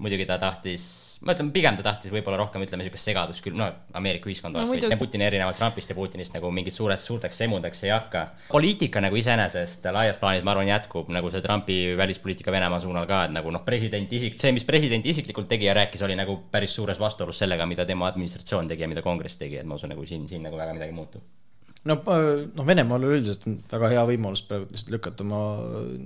muidugi ta tahtis ma ütlen, pigem ta tahtis võib-olla rohkem, ütleme, niisugust segadust küll, no Ameerika ühiskond oleks no, veits, Putin erinevalt Trumpist ja Putinist nagu mingit suurest, suurteks semudeks ei hakka. poliitika nagu iseenesest laias plaanis, ma arvan, jätkub nagu see Trumpi välispoliitika Venemaa suunal ka, et nagu noh, president isik, see, mis president isiklikult tegi ja rääkis, oli nagu päris suures vastuolus sellega, mida tema administratsioon tegi ja mida kongress tegi, et ma usun, nagu siin, siin nagu väga midagi ei muutu no, noh, Venemaal üldiselt on väga hea võimalus praegu lihtsalt lükata oma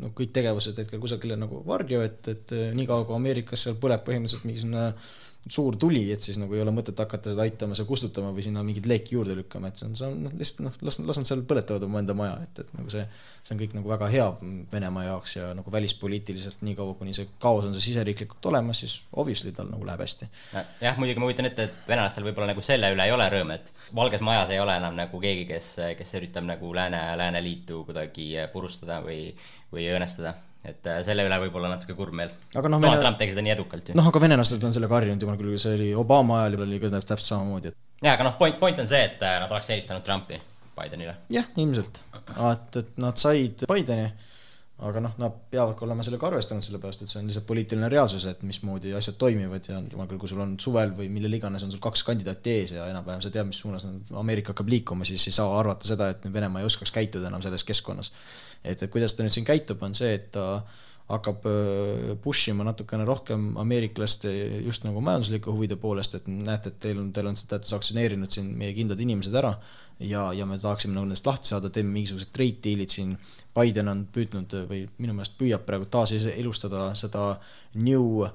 noh, kõik tegevused hetkel kusagile nagu varju, et, et niikaua kui Ameerikas seal põleb põhimõtteliselt mingisugune suur tuli, et siis nagu ei ole mõtet hakata seda aitama seal kustutama või sinna mingit leeki juurde lükkama, et see on, see on noh, lihtsalt noh, las, las nad seal põletavad omaenda maja, et, et nagu see, see on kõik nagu väga hea Venemaa jaoks ja nagu välispoliitiliselt, niikaua kuni see kaos on seal siseriiklikult olemas, siis obviously tal nagu läheb hästi. jah, muidugi ma kujutan ette, et venelastel võib-olla nagu selle üle ei ole rõõm, et Valges Majas ei ole enam nagu keegi, kes, kes üritab nagu Lääne, Lääneliitu kuidagi purustada või, või õõnestada et äh, selle üle võib olla natuke kurb meel no,. Donald Vene... Trump tegi seda nii edukalt ju. noh, aga venelased on sellega harjunud, jumal küll, see oli Obama ajal oli ka täpselt samamoodi, et. jaa, aga noh, point, point on see, et äh, nad oleks eelistanud Trumpi Bidenile. jah, ilmselt, et, et nad said Bideni, aga noh, nad peavadki olema sellega arvestanud, sellepärast et see on lihtsalt poliitiline reaalsus, et mismoodi asjad toimivad ja jumal küll, kui sul on suvel või millal iganes on sul kaks kandidaati ees ja enam-vähem sa tead, mis suunas Ameerika hakkab liikuma, siis ei saa arvata seda, et Venemaa ei oskaks käituda enam selles keskkonnas et, et kuidas ta nüüd siin käitub, on see, et ta hakkab äh, push ima natukene rohkem ameeriklaste just nagu majanduslike huvide poolest, et näete, et teil on, teil on, te olete sanktsioneerinud siin meie kindlad inimesed ära ja, ja me tahaksime nagu nendest lahti saada, teeme mingisugused trade deal'id siin. Biden on püüdnud või minu meelest püüab praegu taaselustada seda new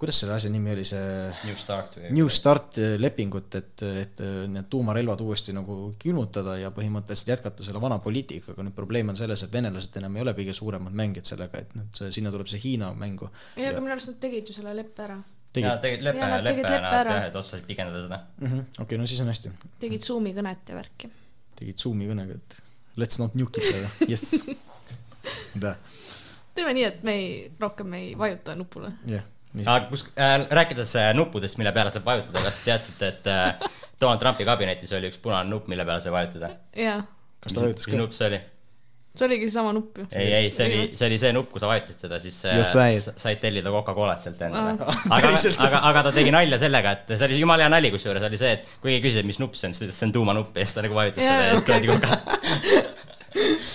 kuidas selle asja nimi oli, see New Start? New Start lepingut, et, et need tuumarelvad uuesti nagu külmutada ja põhimõtteliselt jätkata selle vana poliitikaga, nüüd probleem on selles, et venelased enam ei ole kõige suuremad mängijad sellega, et nüüd sinna tuleb see Hiina mängu. ei, aga minu arust nad tegid ju selle leppe ära. jaa, tegid leppe, Jaa, tegid leppe, leppe nad ära. et otsustasid pikendada seda mm -hmm. okei okay,, no siis on hästi. tegid Zoomi kõnet ja värki. tegid Zoomi kõnega, et let's not nuke each other, [LAUGHS] jess. teeme nii, et me ei, rohkem ei vajuta nupule. jah. Aga kus äh,, rääkides äh, nuppudest, mille peale saab vajutada, kas te teadsite, et äh, Donald Trumpi kabinetis oli üks punane nupp, mille peale sai vajutada? jaa, kas ta vajutas mis ka? nupp see oli? see oligi seesama nupp ju. ei, ei, see oli, see oli see nupp, kui sa vajutasid seda, siis äh, said tellida Coca-Colat sealt endale aga, [LAUGHS] aga, aga ta tegi nalja sellega, et see oli jumala hea nali, kusjuures oli see, et kui keegi küsis, et mis nupp see on, siis ta ütles, see on tuumanupp ja siis ta nagu vajutas Jaa, seda ja siis okei. toodi Coca-Colat.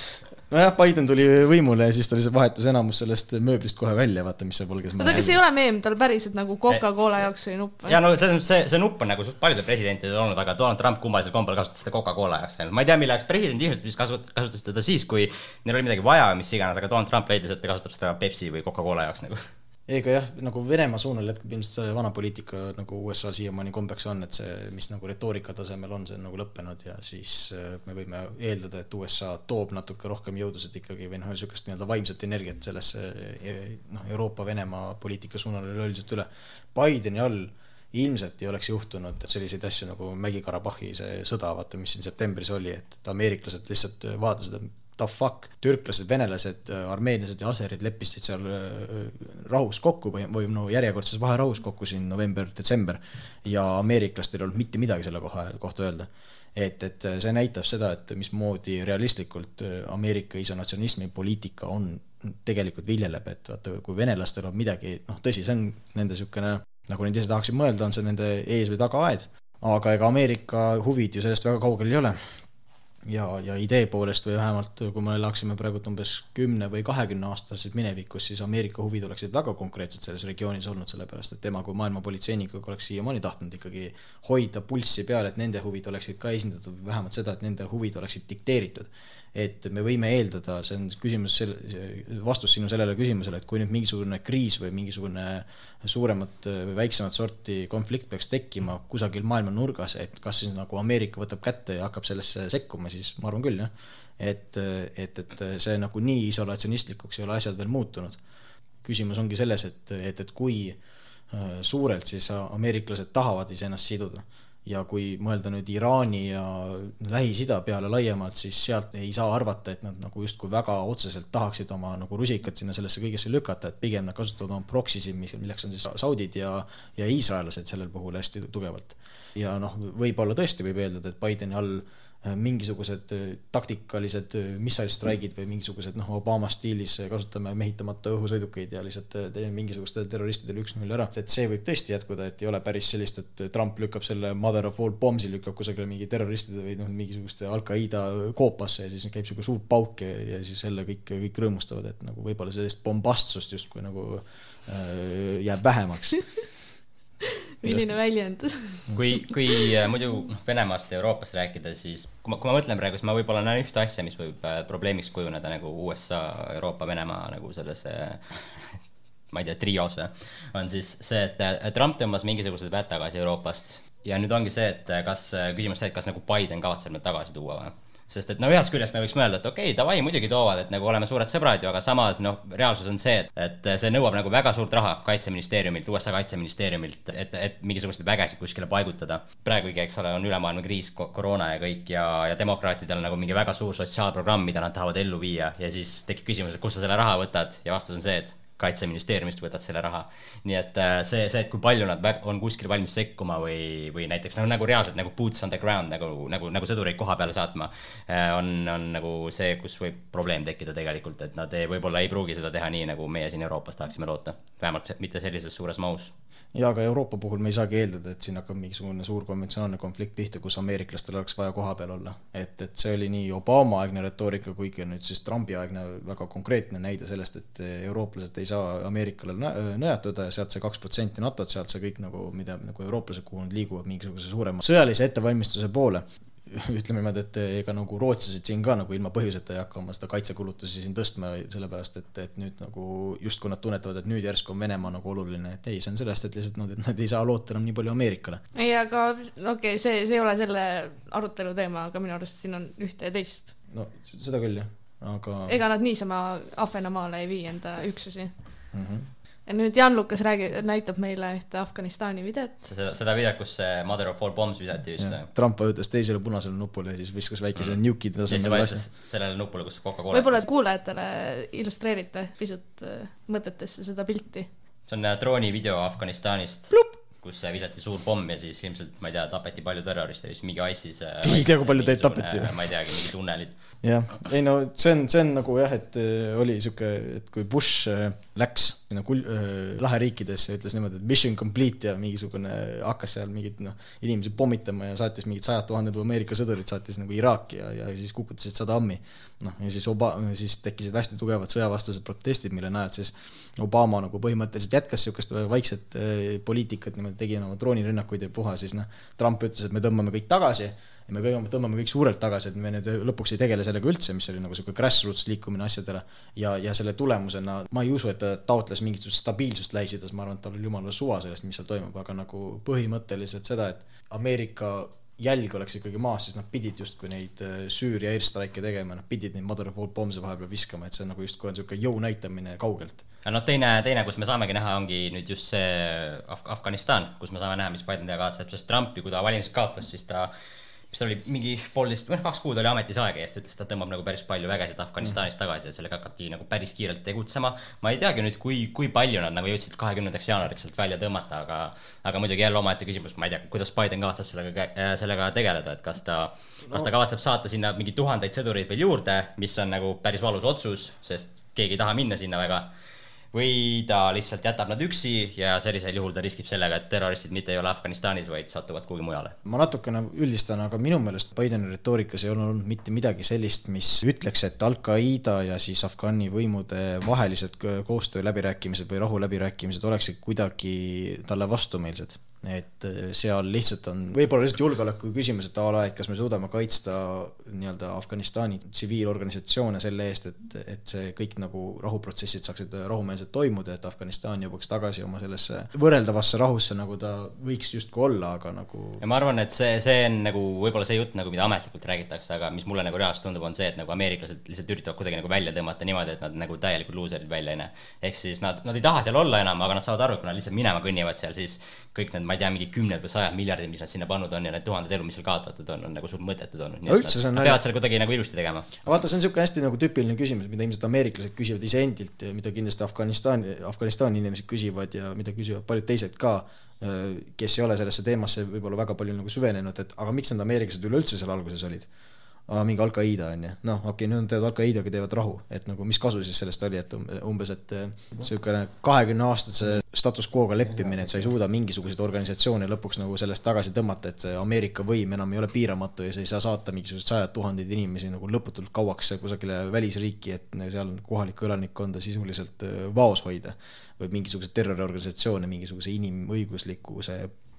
[LAUGHS] [LAUGHS] nojah, Biden tuli võimule ja siis ta lihtsalt vahetas enamus sellest mööblist kohe välja, vaata, mis seal polges. oota, kas ei ole meem, tal päriselt nagu Coca-Cola jaoks oli nupp ja või? no selles mõttes see, see nupp on nagu suht paljudel presidentidel olnud, aga Donald Trump kummalisel kombel kasutas seda Coca-Cola jaoks ainult. ma ei tea, mille jaoks president ilmselt vist kasut-, kasutas teda siis, kui neil oli midagi vaja või mis iganes, aga Donald Trump leidis, et ta kasutab seda Pepsi või Coca-Cola jaoks nagu. Ega jah, nagu Venemaa suunal jätkub ilmselt see vana poliitika nagu USA-l siiamaani kombeks on, et see, mis nagu retoorika tasemel on, see on nagu lõppenud ja siis äh, me võime eeldada, et USA toob natuke rohkem jõudusid ikkagi või noh, niisugust nii-öelda vaimset energiat sellesse eh, noh, Euroopa-Venemaa poliitika suunal üleüldiselt üle. Bideni all ilmselt ei oleks juhtunud selliseid asju nagu Mägi-Karabahhi see sõda, vaata, mis siin septembris oli, et ameeriklased lihtsalt vaatasid, et the fuck, türklased, venelased, armeenlased ja aserid leppisid seal äh, rahus kokku või, või no järjekordses vaherahus kokku siin november-detsember ja ameeriklastel ei olnud mitte midagi selle koha, kohta öelda. Et, et see näitab seda, et mismoodi realistlikult äh, Ameerika isolatsionismi poliitika on tegelikult viljeleb, et vaata, kui venelastel on midagi, noh, tõsi, see on nende niisugune, nagu nad ise tahaksid mõelda, on see nende ees või tagaaed, aga ega Ameerika huvid ju sellest väga kaugel ei ole ja, ja idee poolest või vähemalt kui me elaksime praegu umbes kümne või kahekümne aastases minevikus, siis Ameerika huvid oleksid väga konkreetsed selles regioonis olnud, sellepärast et tema kui maailma politseinikuga oleks siiamaani tahtnud ikkagi hoida pulssi peal, et nende huvid oleksid ka esindatud, vähemalt seda, et nende huvid oleksid dikteeritud. Et me võime eeldada, see on küsimus vastus sinu sellele küsimusele, et kui nüüd mingisugune kriis või mingisugune suuremat või väiksemat sorti konflikt peaks tekkima kusagil maailma nurgas, et kas siis nagu Ameerika võtab kätte ja hakkab sellesse sekkuma, siis ma arvan küll jah. et, et, et see nagu nii isolatsioonistlikuks ei ole asjad veel muutunud. küsimus ongi selles, et, et, et kui äh, suurelt siis ameeriklased tahavad iseennast siduda ja kui mõelda nüüd Iraani ja Lähis-Ida peale laiemalt, siis sealt ei saa arvata, et nad nagu justkui väga otseselt tahaksid oma nagu rusikat sinna sellesse kõigesse lükata, et pigem nad kasutavad oma proxisid, mis, milleks on siis saudid ja, ja iisraellased sellel puhul hästi tugevalt. ja noh, võib-olla tõesti võib eeldada, et Bideni all mingisugused äh, taktikalised äh, missile-strike'id või mingisugused noh, Obama stiilis äh, kasutame mehitamata õhusõidukeid ja lihtsalt äh, teeme mingisugustele terroristidele üks-null ära, et see võib tõesti jätkuda, et ei ole päris sellist, et Trump lükkab selle mother of all bombs'i lükkab kusagile mingi terroristide või noh, mingisuguste Al-Qaeda koopasse ja siis käib sihuke suur pauk ja, ja siis jälle kõik, kõik rõõmustavad, et nagu võib-olla sellist bombastsust justkui nagu äh, jääb vähemaks. [LAUGHS] milline väljend. [LAUGHS] kui, kui äh, muidu noh, Venemaast ja Euroopast rääkida, siis kui ma, kui ma mõtlen praegu, siis ma võib-olla näen ühte asja, mis võib äh, probleemiks kujuneda nagu USA, Euroopa, Venemaa nagu selles äh, [LAUGHS] ma ei tea, trios või, on siis see, et Trump tõmbas mingisugused väed tagasi Euroopast ja nüüd ongi see, et kas, küsimus see, et kas nagu Biden kavatseb need tagasi tuua või sest et no ühest küljest me võiks mõelda, et okei okay,, davai, muidugi toovad, et nagu oleme suured sõbrad ju, aga samas noh, reaalsus on see, et, see nõuab nagu väga suurt raha kaitseministeeriumilt, USA kaitseministeeriumilt, et, et mingisuguseid vägesid kuskile paigutada. praegugi, eks ole, on ülemaailmne kriis, koroona ja kõik ja, ja demokraatidel on nagu mingi väga suur sotsiaalprogramm, mida nad tahavad ellu viia ja siis tekib küsimus, et kust sa selle raha võtad ja vastus on see, et kaitseministeeriumist võtad selle raha. nii et äh, see, see, et kui palju nad on kuskil valmis sekkuma või, või näiteks nagu, nagu reaalselt nagu boots on the ground nagu, nagu, nagu sõdureid koha peale saatma, on, on nagu see, kus võib probleem tekkida tegelikult, et nad ei, võib-olla ei pruugi seda teha nii, nagu meie siin Euroopas tahaksime loota. vähemalt mitte sellises suures mahus ja aga Euroopa puhul me ei saagi eeldada, et siin hakkab mingisugune suur konventsionaalne konflikt pihta, kus ameeriklastel oleks vaja kohapeal olla. et, et see oli nii Obama-aegne retoorika kui ka nüüd siis Trumpi-aegne väga konkreetne näide sellest, et eurooplased ei saa Ameerikale nõjatuda ja sealt see kaks protsenti NATO-t, sealt see kõik nagu, mida nagu eurooplased, kuhu nad liiguvad mingisuguse suurema sõjalise ettevalmistuse poole [LAUGHS] ütleme niimoodi, et ega nagu rootslased siin ka nagu ilma põhjuseta ei hakka oma seda kaitsekulutusi siin tõstma, sellepärast et, et nüüd nagu justkui nad tunnetavad, et nüüd järsku on Venemaa nagu oluline, et ei, see on sellest, et lihtsalt nad, et nad ei saa loota enam nii palju Ameerikale. ei, aga okei okay,, see, see ei ole selle arutelu teema, aga minu arust siin on ühte ja teist. no seda küll jah, aga. ega nad niisama Ahvenamaale ei vii enda üksusi mm. -hmm nüüd Jan-Lukas räägib, näitab meile ühte Afganistani videot. seda, seda videot, kus see Mother of all bombs visati just. Trump vajutas teisele punasele nupule ja siis viskas väikese mm. nuke'i tasemel asja. sellele nupule, kus Coca-Cola. võib-olla kuulajatele illustreerite pisut äh, mõtetesse seda pilti. see on äh, droonivideo Afganistanist kus visati suur pomm ja siis ilmselt, ma ei tea, tapeti palju terroriste, vist mingi ISIS. ei tea, kui palju teid tapeti. ma ei teagi, mingi tunnelid. Jah, ei no see on, see on nagu jah, et äh, oli sihuke, et kui Bush äh, läks sinna kul-, äh, laheriikidesse ja ütles niimoodi, et mission complete ja mingisugune hakkas seal mingeid noh, inimesi pommitama ja saatis mingid sajad tuhanded Ameerika sõdurid saatis nagu Iraaki ja, ja siis kukutasid Saddami. noh, ja siis Oba-, siis tekkisid hästi tugevad sõjavastased protestid, mille najal siis Obama nagu põhimõtteliselt jätkas niisugust vaikset poliitikat niimoodi tegime oma droonirünnakuid ja puha, siis noh, Trump ütles, et me tõmbame kõik tagasi ja me kõigepealt tõmbame kõik suurelt tagasi, et me nüüd lõpuks ei tegele sellega üldse, mis oli nagu niisugune grassroots liikumine asjadele. ja, ja selle tulemusena ma ei usu, et ta taotles mingisugust stabiilsust Lähis-Idas, ma arvan, et tal oli jumala suva sellest, mis seal toimub, aga nagu põhimõtteliselt seda, et Ameerika jälg oleks ikkagi maas, siis nad pidid justkui neid äh, Süüria airstrike'e tegema, nad pidid neid mother of all bombs'e vahepeal viskama, et see on nagu justkui on niisugune jõu näitamine kaugelt noh, teine, teine, kus me saamegi näha, ongi nüüd just see Af Afganistan, kus me saame näha, mis Biden teha kavatseb, sest Trumpi, kui ta valimised kaotas, siis ta mis tal oli mingi poolteist, noh, kaks kuud oli ametis aega ja siis ta ütles, et ta tõmbab nagu päris palju vägesid Afganistanist tagasi ja sellega hakati nagu päris kiirelt tegutsema. ma ei teagi nüüd, kui, kui palju nad nagu jõudsid kahekümnendaks jaanuariks sealt välja tõmmata, aga, aga muidugi jälle omaette küsimus, ma ei tea, kuidas Biden kavatseb sellega, sellega tegeleda, et kas ta, kas ta kavatseb saata sinna mingi tuhandeid sõdureid veel juurde, mis on nagu päris valus otsus, sest keegi ei taha minna sinna väga või ta lihtsalt jätab nad üksi ja sellisel juhul ta riskib sellega, et terroristid mitte ei ole Afganistanis, vaid satuvad kuhugi mujale. ma natukene üldistan, aga minu meelest Bideni retoorikas ei olnud mitte midagi sellist, mis ütleks, et Al-Qaeda ja siis Afgani võimude vahelised koostööläbirääkimised või rahuläbirääkimised oleksid kuidagi talle vastumeelsed et äh, seal lihtsalt on võib-olla lihtsalt julgeoleku küsimus, et a la, et kas me suudame kaitsta nii-öelda Afganistani tsiviilorganisatsioone selle eest, et, et see kõik nagu rahuprotsessid saaksid rahumeelselt toimuda, et Afganistan jõuaks tagasi oma sellesse võrreldavasse rahusse, nagu ta võiks justkui olla, aga nagu. ja ma arvan, et see, see on nagu võib-olla see jutt nagu, mida ametlikult räägitakse, aga mis mulle nagu reaalselt tundub, on see, et nagu ameeriklased lihtsalt üritavad kuidagi nagu välja tõmmata niimoodi, et nad nagu täielikult luuserid välja ei näe. ehk siis nad, nad ei taha seal olla enam, aga nad saavad aru, et kui nad lihtsalt minema kõnnivad seal, siis kõik need, ma ei tea, mingi kümned või sajad miljardid, mis nad sinna pannud on ja need tuhanded elu, mis seal kaotatud on, on nagu suht mõttetud olnud. üldse see on peavad selle kuidagi nagu ilusti tegema. vaata, see on niisugune hästi nagu tüüpiline küsimus, mida ilmselt ameeriklased küsivad iseendilt ja mida kindlasti Afganistani, Afganistani inimesed küsivad ja mida küsivad paljud teised ka, kes ei ole sellesse teemasse võib-olla väga palju nagu süvenenud, et aga miks need ameeriklased üleüldse seal alguses olid mingi Al-Qaeda on ju, noh, okei okay,, nüüd nad teevad Al-Qaedaga, teevad rahu, et nagu mis kasu siis sellest oli, et umbes, et niisugune kahekümne aastase status quo'ga leppimine, et sa ei suuda mingisuguseid organisatsioone lõpuks nagu sellest tagasi tõmmata, et see Ameerika võim enam ei ole piiramatu ja sa ei saa saata mingisuguseid sajad tuhandeid inimesi nagu lõputult kauaks kusagile välisriiki, et seal kohalikku elanikkonda sisuliselt vaos hoida. või mingisuguseid terroriorganisatsioone mingisuguse inimõiguslikkuse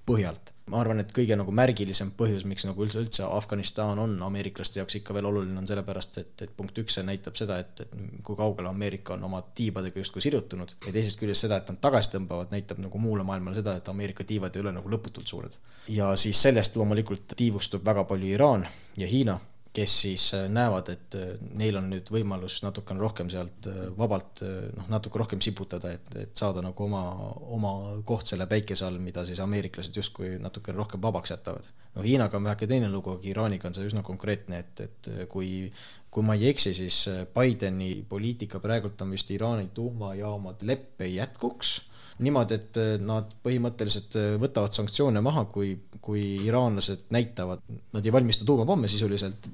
põhjalt. ma arvan, et kõige nagu märgilisem põhjus, miks nagu üldse, üldse Afganistan on ameeriklaste jaoks ikka veel oluline, on sellepärast, et, et punkt üks, see näitab seda, et, et kui kaugele Ameerika on oma tiibadega justkui sirutunud ja teisest küljest seda, et nad tagasi tõmbavad, näitab nagu muule maailmale seda, et Ameerika tiivad ei ole nagu lõputult suured. ja siis sellest loomulikult tiivustub väga palju Iraan ja Hiina kes siis äh, näevad, et äh, neil on nüüd võimalus natukene rohkem sealt äh, vabalt noh, natuke rohkem siputada, et, et saada nagu oma, oma koht selle päikese all, mida siis ameeriklased justkui natukene rohkem vabaks jätavad. no Hiinaga on väheke teine lugu, aga Iraaniga on see üsna konkreetne, et, et kui kui ma ei eksi, siis Bideni poliitika praegult on vist Iraani tuumajaamade leppe jätkuks niimoodi, et nad põhimõtteliselt võtavad sanktsioone maha, kui kui iraanlased näitavad, nad ei valmista tuumapomme sisuliselt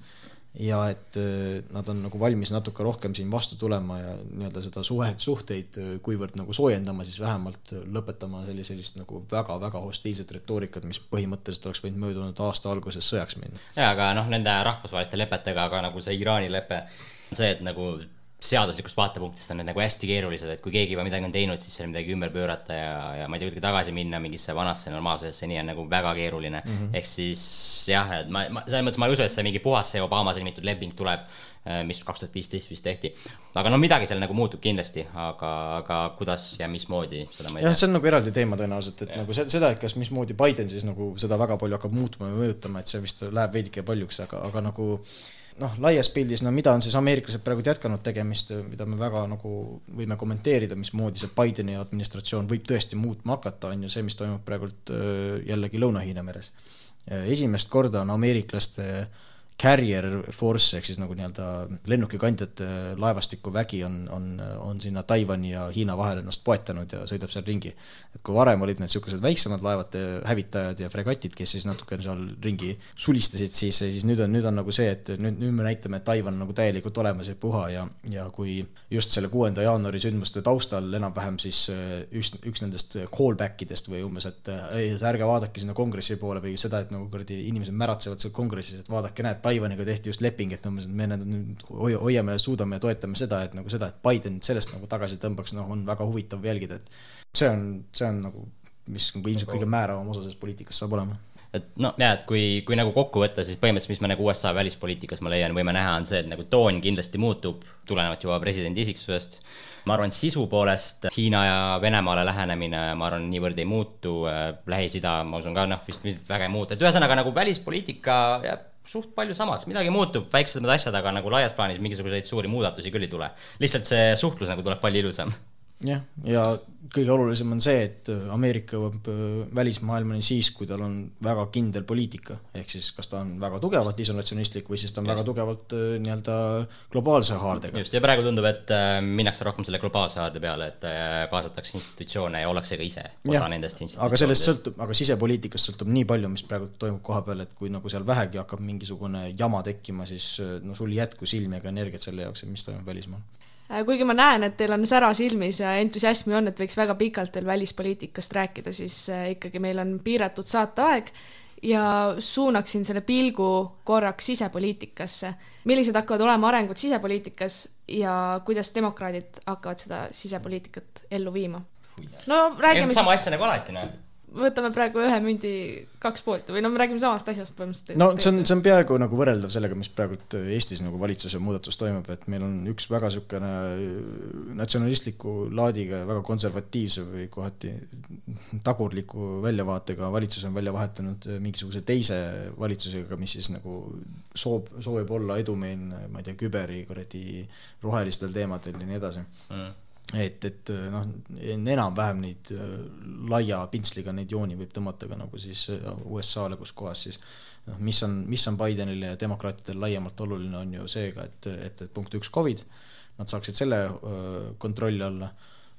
ja et äh, nad on nagu valmis natuke rohkem siin vastu tulema ja nii-öelda seda suhe, suhteid kuivõrd nagu soojendama, siis vähemalt lõpetama selli-, sellist nagu väga-väga hostiilset retoorikat, mis põhimõtteliselt oleks võinud möödunud aasta alguses sõjaks minna. jaa, aga noh, nende rahvusvaheliste lepetega, aga nagu see Iraani lepe, see, et nagu seaduslikust vaatepunktist on need nagu hästi keerulised, et kui keegi juba midagi on teinud, siis seal midagi ümber pöörata ja, ja ma ei tea, kuidagi tagasi minna mingisse vanasse normaalsusesse, nii on nagu väga keeruline mm. -hmm. ehk siis jah, et ma, ma, selles mõttes ma ei usu, et see mingi puhas see Obama sõlmitud leping tuleb, äh, mis kaks tuhat viisteist vist tehti. aga no midagi seal nagu muutub kindlasti, aga, aga kuidas ja mismoodi, seda ma ei tea. jah, see on nagu eraldi teema tõenäoliselt, et ja. nagu seda, et kas mismoodi Biden siis nagu seda väga palju hakkab muutma või mõjutama, et see vist läheb veidike paljuks, aga, aga nagu noh, laias pildis, no mida on siis ameeriklased praegu jätkanud tegemist, mida me väga nagu võime kommenteerida, mismoodi see Bideni administratsioon võib tõesti muutma hakata, on ju see, mis toimub praegult jällegi Lõuna-Hiina meres. esimest korda on ameeriklaste äh, carrier force ehk siis nagu nii-öelda lennukikandjate laevastiku vägi on, on, on sinna Taiwan'i ja Hiina vahel ennast poetanud ja sõidab seal ringi. et kui varem olid need niisugused väiksemad laevad, hävitajad ja fregatid, kes siis natuke seal ringi sulistasid, siis, siis nüüd on, nüüd on nagu see, et nüüd, nüüd me näitame, et Taiwan on nagu täielikult olemas ja puha ja, ja kui just selle kuuenda jaanuari sündmuste taustal enam-vähem siis üks, üks nendest callback idest või umbes, et ei, ärge vaadake sinna kongressi poole või seda, et nagu kuradi inimesed märatsevad seal kongressis, et vaadake, näed, Taiwaniga tehti just leping, et umbes, et me nüüd hoiame suudame ja toetame seda, et nagu seda, et Biden sellest nagu tagasi tõmbaks, noh, on väga huvitav jälgida, et see on, see on nagu, mis nagu ilmselt kõige määravam osa sellest poliitikast saab olema et no jah, et kui, kui nagu kokku võtta, siis põhimõtteliselt, mis me nagu USA välispoliitikas, ma leian, võime näha, on see, et nagu toon kindlasti muutub, tulenevalt juba presidendi isiksusest. ma arvan, sisu poolest Hiina ja Venemaale lähenemine, ma arvan, niivõrd ei muutu äh,, Lähis-Ida, ma usun ka noh, vist, vist väga ei muutu, et ühesõnaga nagu välispoliitika jääb suht palju samaks, midagi muutub, väiksemad asjad, aga nagu laias plaanis mingisuguseid suuri muudatusi küll ei tule. lihtsalt see suhtlus nagu tuleb palju ilusam jah, ja kõige olulisem on see, et Ameerika jõuab äh, välismaailmani siis, kui tal on väga kindel poliitika, ehk siis kas ta on väga tugevalt isolatsionistlik või siis ta on just. väga tugevalt äh, nii-öelda globaalse haardega. just, ja praegu tundub, et äh, minnakse rohkem selle globaalse haarde peale, et kaasatakse institutsioone ja ollakse ka ise osa ja, nendest institutsioonidest. aga sellest sõltub, aga sisepoliitikast sõltub nii palju, mis praegu toimub koha peal, et kui nagu seal vähegi hakkab mingisugune jama tekkima, siis no sul ei jätku silmi ega energiat selle jaoks, et mis toimub välismaal Äh, kuigi ma näen, et teil on sära silmis ja entusiasmi on, et võiks väga pikalt veel välispoliitikast rääkida, siis äh, ikkagi meil on piiratud saateaeg ja suunaksin selle pilgu korraks sisepoliitikasse. millised hakkavad olema arengud sisepoliitikas ja kuidas demokraadid hakkavad seda sisepoliitikat ellu viima? no räägime sama siis... asja nagu alati, noh võtame praegu ühe mündi kaks poolt või no me räägime samast asjast põhimõtteliselt. no see on, see on peaaegu nagu võrreldav sellega, mis praegult Eestis nagu valitsuse muudatus toimub, et meil on üks väga niisugune natsionalistliku laadiga ja väga konservatiivse või kohati tagurliku väljavaatega valitsus on välja vahetanud mingisuguse teise valitsusega, mis siis nagu soov, soovib olla edumeelne, ma ei tea, küberi kuradi rohelistel teemadel ja nii edasi mm et, et noh, enam-vähem neid äh, laia pintsliga neid jooni võib tõmmata ka nagu siis äh, USA-le, kus kohas siis noh, mis on, mis on Bidenile ja demokraatidele laiemalt oluline, on ju seega, et, et, et punkt üks Covid, nad saaksid selle kontrolli alla.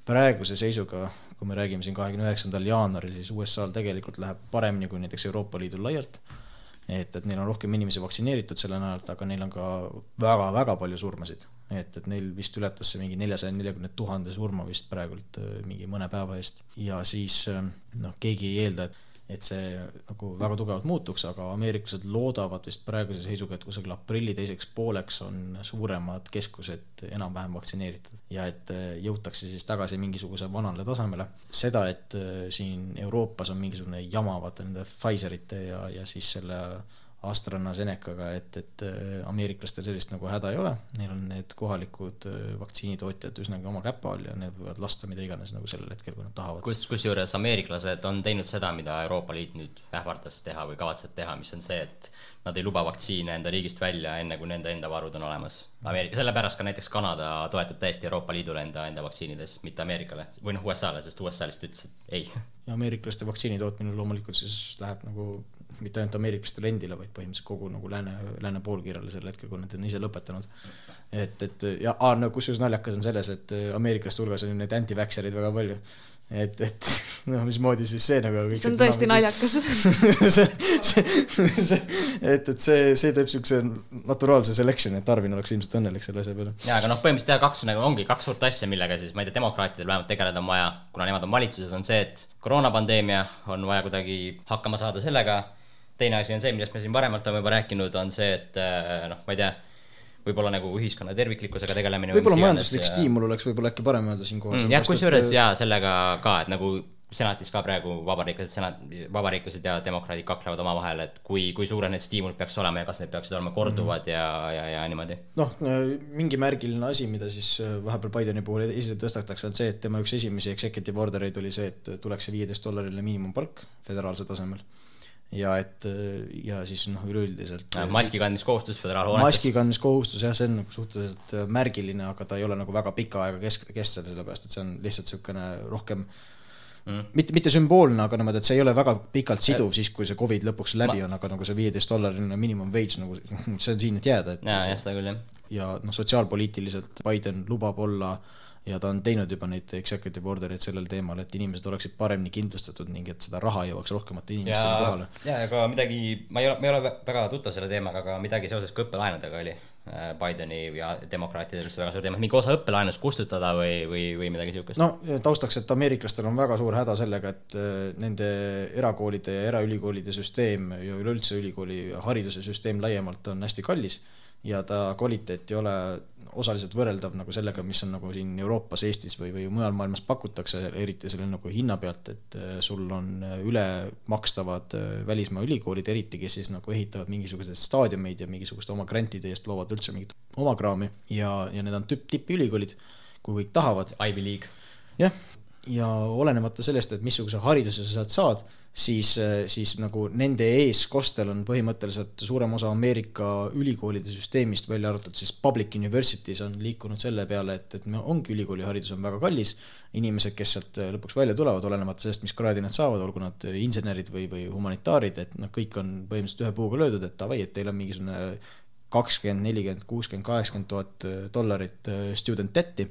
praeguse seisuga, kui me räägime siin kahekümne üheksandal jaanuaril, siis USA-l tegelikult läheb paremini kui näiteks Euroopa Liidul laialt et, et neil on rohkem inimesi vaktsineeritud selle najalt, aga neil on ka väga-väga palju surmasid. Et, et neil vist ületas see mingi neljasaja neljakümne tuhande surma vist praegult äh, mingi mõne päeva eest ja siis äh, noh, keegi ei eelda, et et see nagu väga tugevalt muutuks, aga ameeriklased loodavad vist praeguse seisuga, et kusagil aprilli teiseks pooleks on suuremad keskused enam-vähem vaktsineeritud ja et äh, jõutakse siis tagasi mingisuguse vanale tasemele. seda, et siin Euroopas on mingisugune jama, vaata nende Pfizerite ja, ja siis selle AstraZenecaga, et, et äh, ameeriklastel sellist nagu häda ei ole, neil on need kohalikud äh, vaktsiinitootjad üsnagi oma käpa all ja need võivad lasta mida iganes nagu sellel hetkel, kui nad tahavad. kus, kusjuures ameeriklased on teinud seda, mida Euroopa Liit nüüd ähvardas teha või kavatseb teha, mis on see, et nad ei luba vaktsiine enda riigist välja, enne kui nende enda varud on olemas. Ameerika, sellepärast ka näiteks Kanada toetub täiesti Euroopa Liidule enda, enda vaktsiinides, mitte Ameerikale või noh, USA-le, sest USA lihtsalt ütles, et ei. ja ameeriklaste vaktsiini tootmine loomulikult siis läheb nagu mitte ainult ameeriklastele endile, vaid põhimõtteliselt kogu nagu lääne, lääne poolkiirele sel hetkel, kui nad on ise lõpetanud. et, et ja aa, no kusjuures naljakas on selles, et ameeriklaste hulgas on ju neid anti-vaxxereid väga palju. et, et [LAUGHS] noh, mismoodi siis see nagu see on tõesti naljakas. [LAUGHS] see, see, see, et, et see, see teeb siukse naturaalse selection, et Arvin oleks ilmselt õnnelik selle asja peale. jaa, aga noh, põhimõtteliselt jah, kaks nagu ongi kaks suurt asja, millega siis ma ei tea, demokraatidel vähemalt tegeleda on vaja, kuna nemad on valitsuses, on see, et koroonapandeemia on vaja kuidagi hakkama saada sellega. Teine asi on see, millest me siin varemalt oleme juba rääkinud, on see, et äh, noh, ma ei tea, võib-olla nagu ühiskonna terviklikkusega tegelemine. võib-olla majanduslik stiimul oleks võib-olla äkki parem öelda siinkohal mm,. jah, kusjuures jaa, sellega ka, et nagu senatis ka praegu vabariiklased, senat, vabariiklased ja demokraadid kaklevad omavahel, et kui, kui suured need stiimulid peaks olema ja kas need peaksid olema korduvad mm -hmm. ja, ja, ja niimoodi. noh, mingi märgiline asi, mida siis äh, vahepeal Bideni puhul esile tõstetakse, on see, et tema üks esimesi executive order eid oli see, et tuleks see viieteist dollariline miinimumpalk föderaalsel tasemel. Ja et ja siis noh, üleüldiselt maski kandmiskohustus föderaalhoonetes. maski kandmiskohustus jah, see on nagu suhteliselt äh, märgiline, aga ta ei ole nagu väga pika aega kesk, kestev, sellepärast et see on lihtsalt niisugune rohkem mm. mitte, mitte sümboolne, aga niimoodi, et see ei ole väga pikalt siduv siis, kui see Covid lõpuks läbi on, aga nagu see viieteist dollariline miinimum wage nagu [LAUGHS] see on siin, et jääda, jaa, jah, seda küll, jah. ja noh, sotsiaalpoliitiliselt Biden lubab olla ja ta on teinud juba neid executive order'id sellel teemal, et inimesed oleksid paremini kindlustatud ning et seda raha jõuaks rohkemate inimestele kohale., ja, aga midagi, ma ei ole, ma ei ole väga tuttav selle teemaga, aga midagi seoses ka õppelaenudega oli äh, Bideni ja demokraatidel üldse väga suur teema, mingi osa õppelaenust kustutada või, või, või midagi siukest. no taustaks, et ameeriklastel on väga suur häda sellega, et äh, nende erakoolide ja eraülikoolide süsteem ja üleüldse ülikooli hariduse süsteem laiemalt on hästi kallis ja ta kvaliteet ei ole osaliselt võrreldav nagu sellega, mis on nagu siin Euroopas, Eestis või, või mujal maailmas pakutakse, eriti selle nagu hinna pealt, et äh, sul on ülemakstavad äh, välismaa ülikoolid, eriti kes siis nagu ehitavad mingisuguseid staadiumeid ja mingisuguste oma grantide eest loovad üldse mingit oma kraami ja, ja need on tüpp, tippülikoolid, kui kõik tahavad, Ivy League. jah, ja olenemata sellest, et missuguse hariduse sa sealt saad, siis, siis nagu nende eeskostel on põhimõtteliselt suurem osa Ameerika ülikoolide süsteemist, välja arvatud siis public universities on liikunud selle peale, et, et me ongi ülikooliharidus on väga kallis, inimesed, kes sealt lõpuks välja tulevad, olenemata sellest, mis kraadi nad saavad, olgu nad insenerid või, või humanitaarid, et noh, kõik on põhimõtteliselt ühe puuga löödud, et davai, et teil on mingisugune kakskümmend, nelikümmend, kuuskümmend, kaheksakümmend tuhat dollarit student debt'i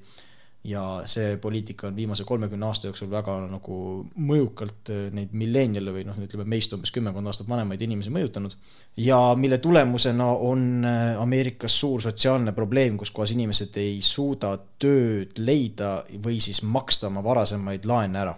ja see poliitika on viimase kolmekümne aasta jooksul väga nagu mõjukalt neid milleniale või noh, ütleme meist umbes kümmekond aastat vanemaid inimesi mõjutanud. Ja mille tulemusena on Ameerikas suur sotsiaalne probleem, kus kohas inimesed ei suuda tööd leida või siis maksta oma varasemaid laene ära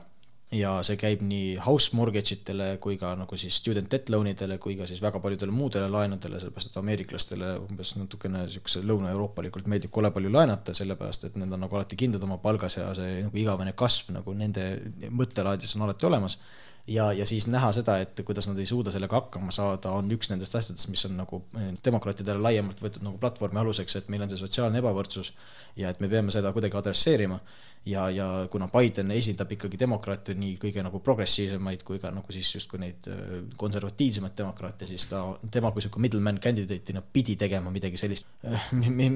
ja see käib nii house mortgage itele kui ka nagu siis student debt loan idele kui ka siis väga paljudele muudele laenudele, sellepärast et ameeriklastele umbes natukene niisuguse lõuna-euroopalikult meeldib kole palju laenata, sellepärast et need on nagu alati kindlad oma palgas ja see nagu igavene kasv nagu nende mõttelaadis on alati olemas ja, ja siis näha seda, et kuidas nad ei suuda sellega hakkama saada, on üks nendest asjadest, mis on nagu demokraatidele laiemalt võetud nagu platvormi aluseks, et meil on see sotsiaalne ebavõrdsus ja et me peame seda kuidagi adresseerima ja, ja kuna Biden esindab ikkagi demokraate nii kõige nagu progressiivsemaid kui ka nagu siis justkui neid konservatiivsemaid demokraate, siis ta, tema kui sihuke middleman candidate'ina pidi tegema midagi sellist,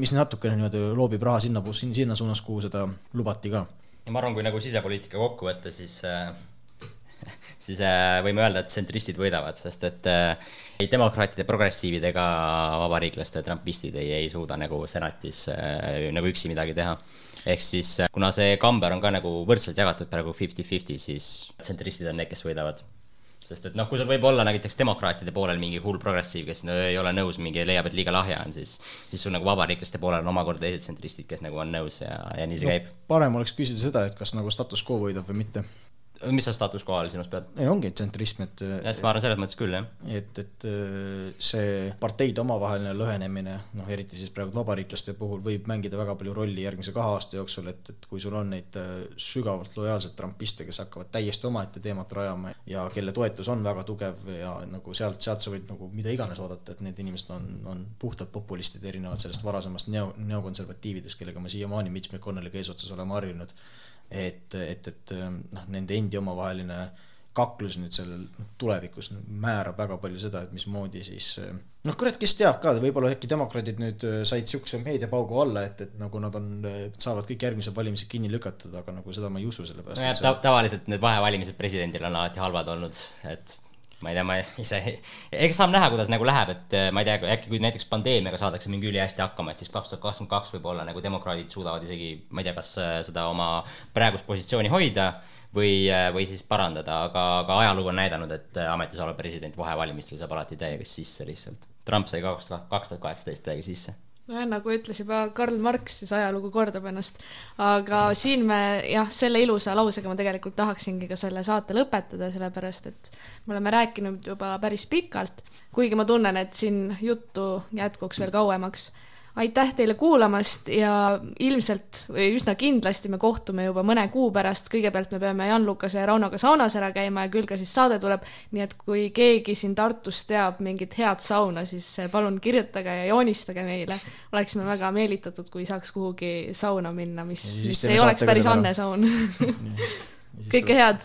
mis natukene niimoodi loobib raha sinna, sinna suunas, kuhu seda lubati ka. ja ma arvan, kui nagu sisepoliitika kokku võtta, siis äh, siis äh, võime öelda, et tsentristid võidavad, sest et äh, ei demokraatide, progressiivid ega vabariiklaste trumpistid ei, ei suuda nagu senatis äh, nagu üksi midagi teha. ehk siis kuna see kamber on ka nagu võrdselt jagatud praegu fifty-fifty, siis tsentristid on need, kes võidavad sest et noh, kui sul võib olla näiteks demokraatide poolel mingi hull progressiiv, kes no, ei ole nõus, mingi leiab, et liiga lahja on, siis siis sul nagu vabariiklaste poolel on omakorda teised tsentristid, kes nagu on nõus ja, ja nii see no, käib. parem oleks küsida seda, et kas nagu status quo võidab või mitte mis sa status quo all silmas pead? ei, ongi tsentrism, et jah, ma arvan selles mõttes küll, jah. et, et see parteide omavaheline lõhenemine, noh eriti siis praegu vabariiklaste puhul võib mängida väga palju rolli järgmise kahe aasta jooksul, et, et kui sul on neid sügavalt lojaalseid trumpiste, kes hakkavad täiesti omaette teemat rajama ja kelle toetus on väga tugev ja nagu sealt, sealt sa võid nagu mida iganes oodata, et need inimesed on, on puhtad populistid, erinevalt sellest varasemast neo, neokonservatiividest, kellega me siiamaani Mitch McConnelliga eesotsas oleme harjunud et, et, et noh, nende endi omavaheline kaklus nüüd sellel noh, tulevikus määrab väga palju seda, et mismoodi siis noh, kurat, kes teab ka, võib-olla äkki demokraadid nüüd said siukse meediapaugu alla, et, et nagu nad on, saavad kõik järgmised valimised kinni lükatud, aga nagu seda ma ei usu, sellepärast nojah, ta, tavaliselt need vahevalimised presidendil on alati halvad olnud, et ma ei tea, ma ise, eks saab näha, kuidas nagu läheb, et ma ei tea, äkki kui näiteks pandeemiaga saadakse mingi ülihästi hakkama, et siis kaks tuhat kakskümmend kaks võib-olla nagu demokraadid suudavad isegi, ma ei tea, kas seda oma praegust positsiooni hoida või, või siis parandada, aga, aga ajalugu on näidanud, et ametis olev president vahevalimistel saab alati täiega sisse lihtsalt. Trump sai kaks tuhat kaheksateist täiega sisse. nojah, nagu ütles juba Karl Marx, siis ajalugu kordab ennast. aga siin me jah, selle ilusa lausega ma tegelikult tahaksingi ka selle saate lõpetada, sellepärast et me oleme rääkinud juba päris pikalt, kuigi ma tunnen, et siin juttu jätkuks veel kauemaks aitäh teile kuulamast ja ilmselt või üsna kindlasti me kohtume juba mõne kuu pärast, kõigepealt me peame Jan-Lukase ja Raunoga saunas ära käima ja küll ka siis saade tuleb, nii et kui keegi siin Tartus teab mingit head sauna, siis palun kirjutage ja joonistage meile. oleksime väga meelitatud, kui saaks kuhugi sauna minna, mis mis ei oleks päris. Anne saun. [LAUGHS] kõike head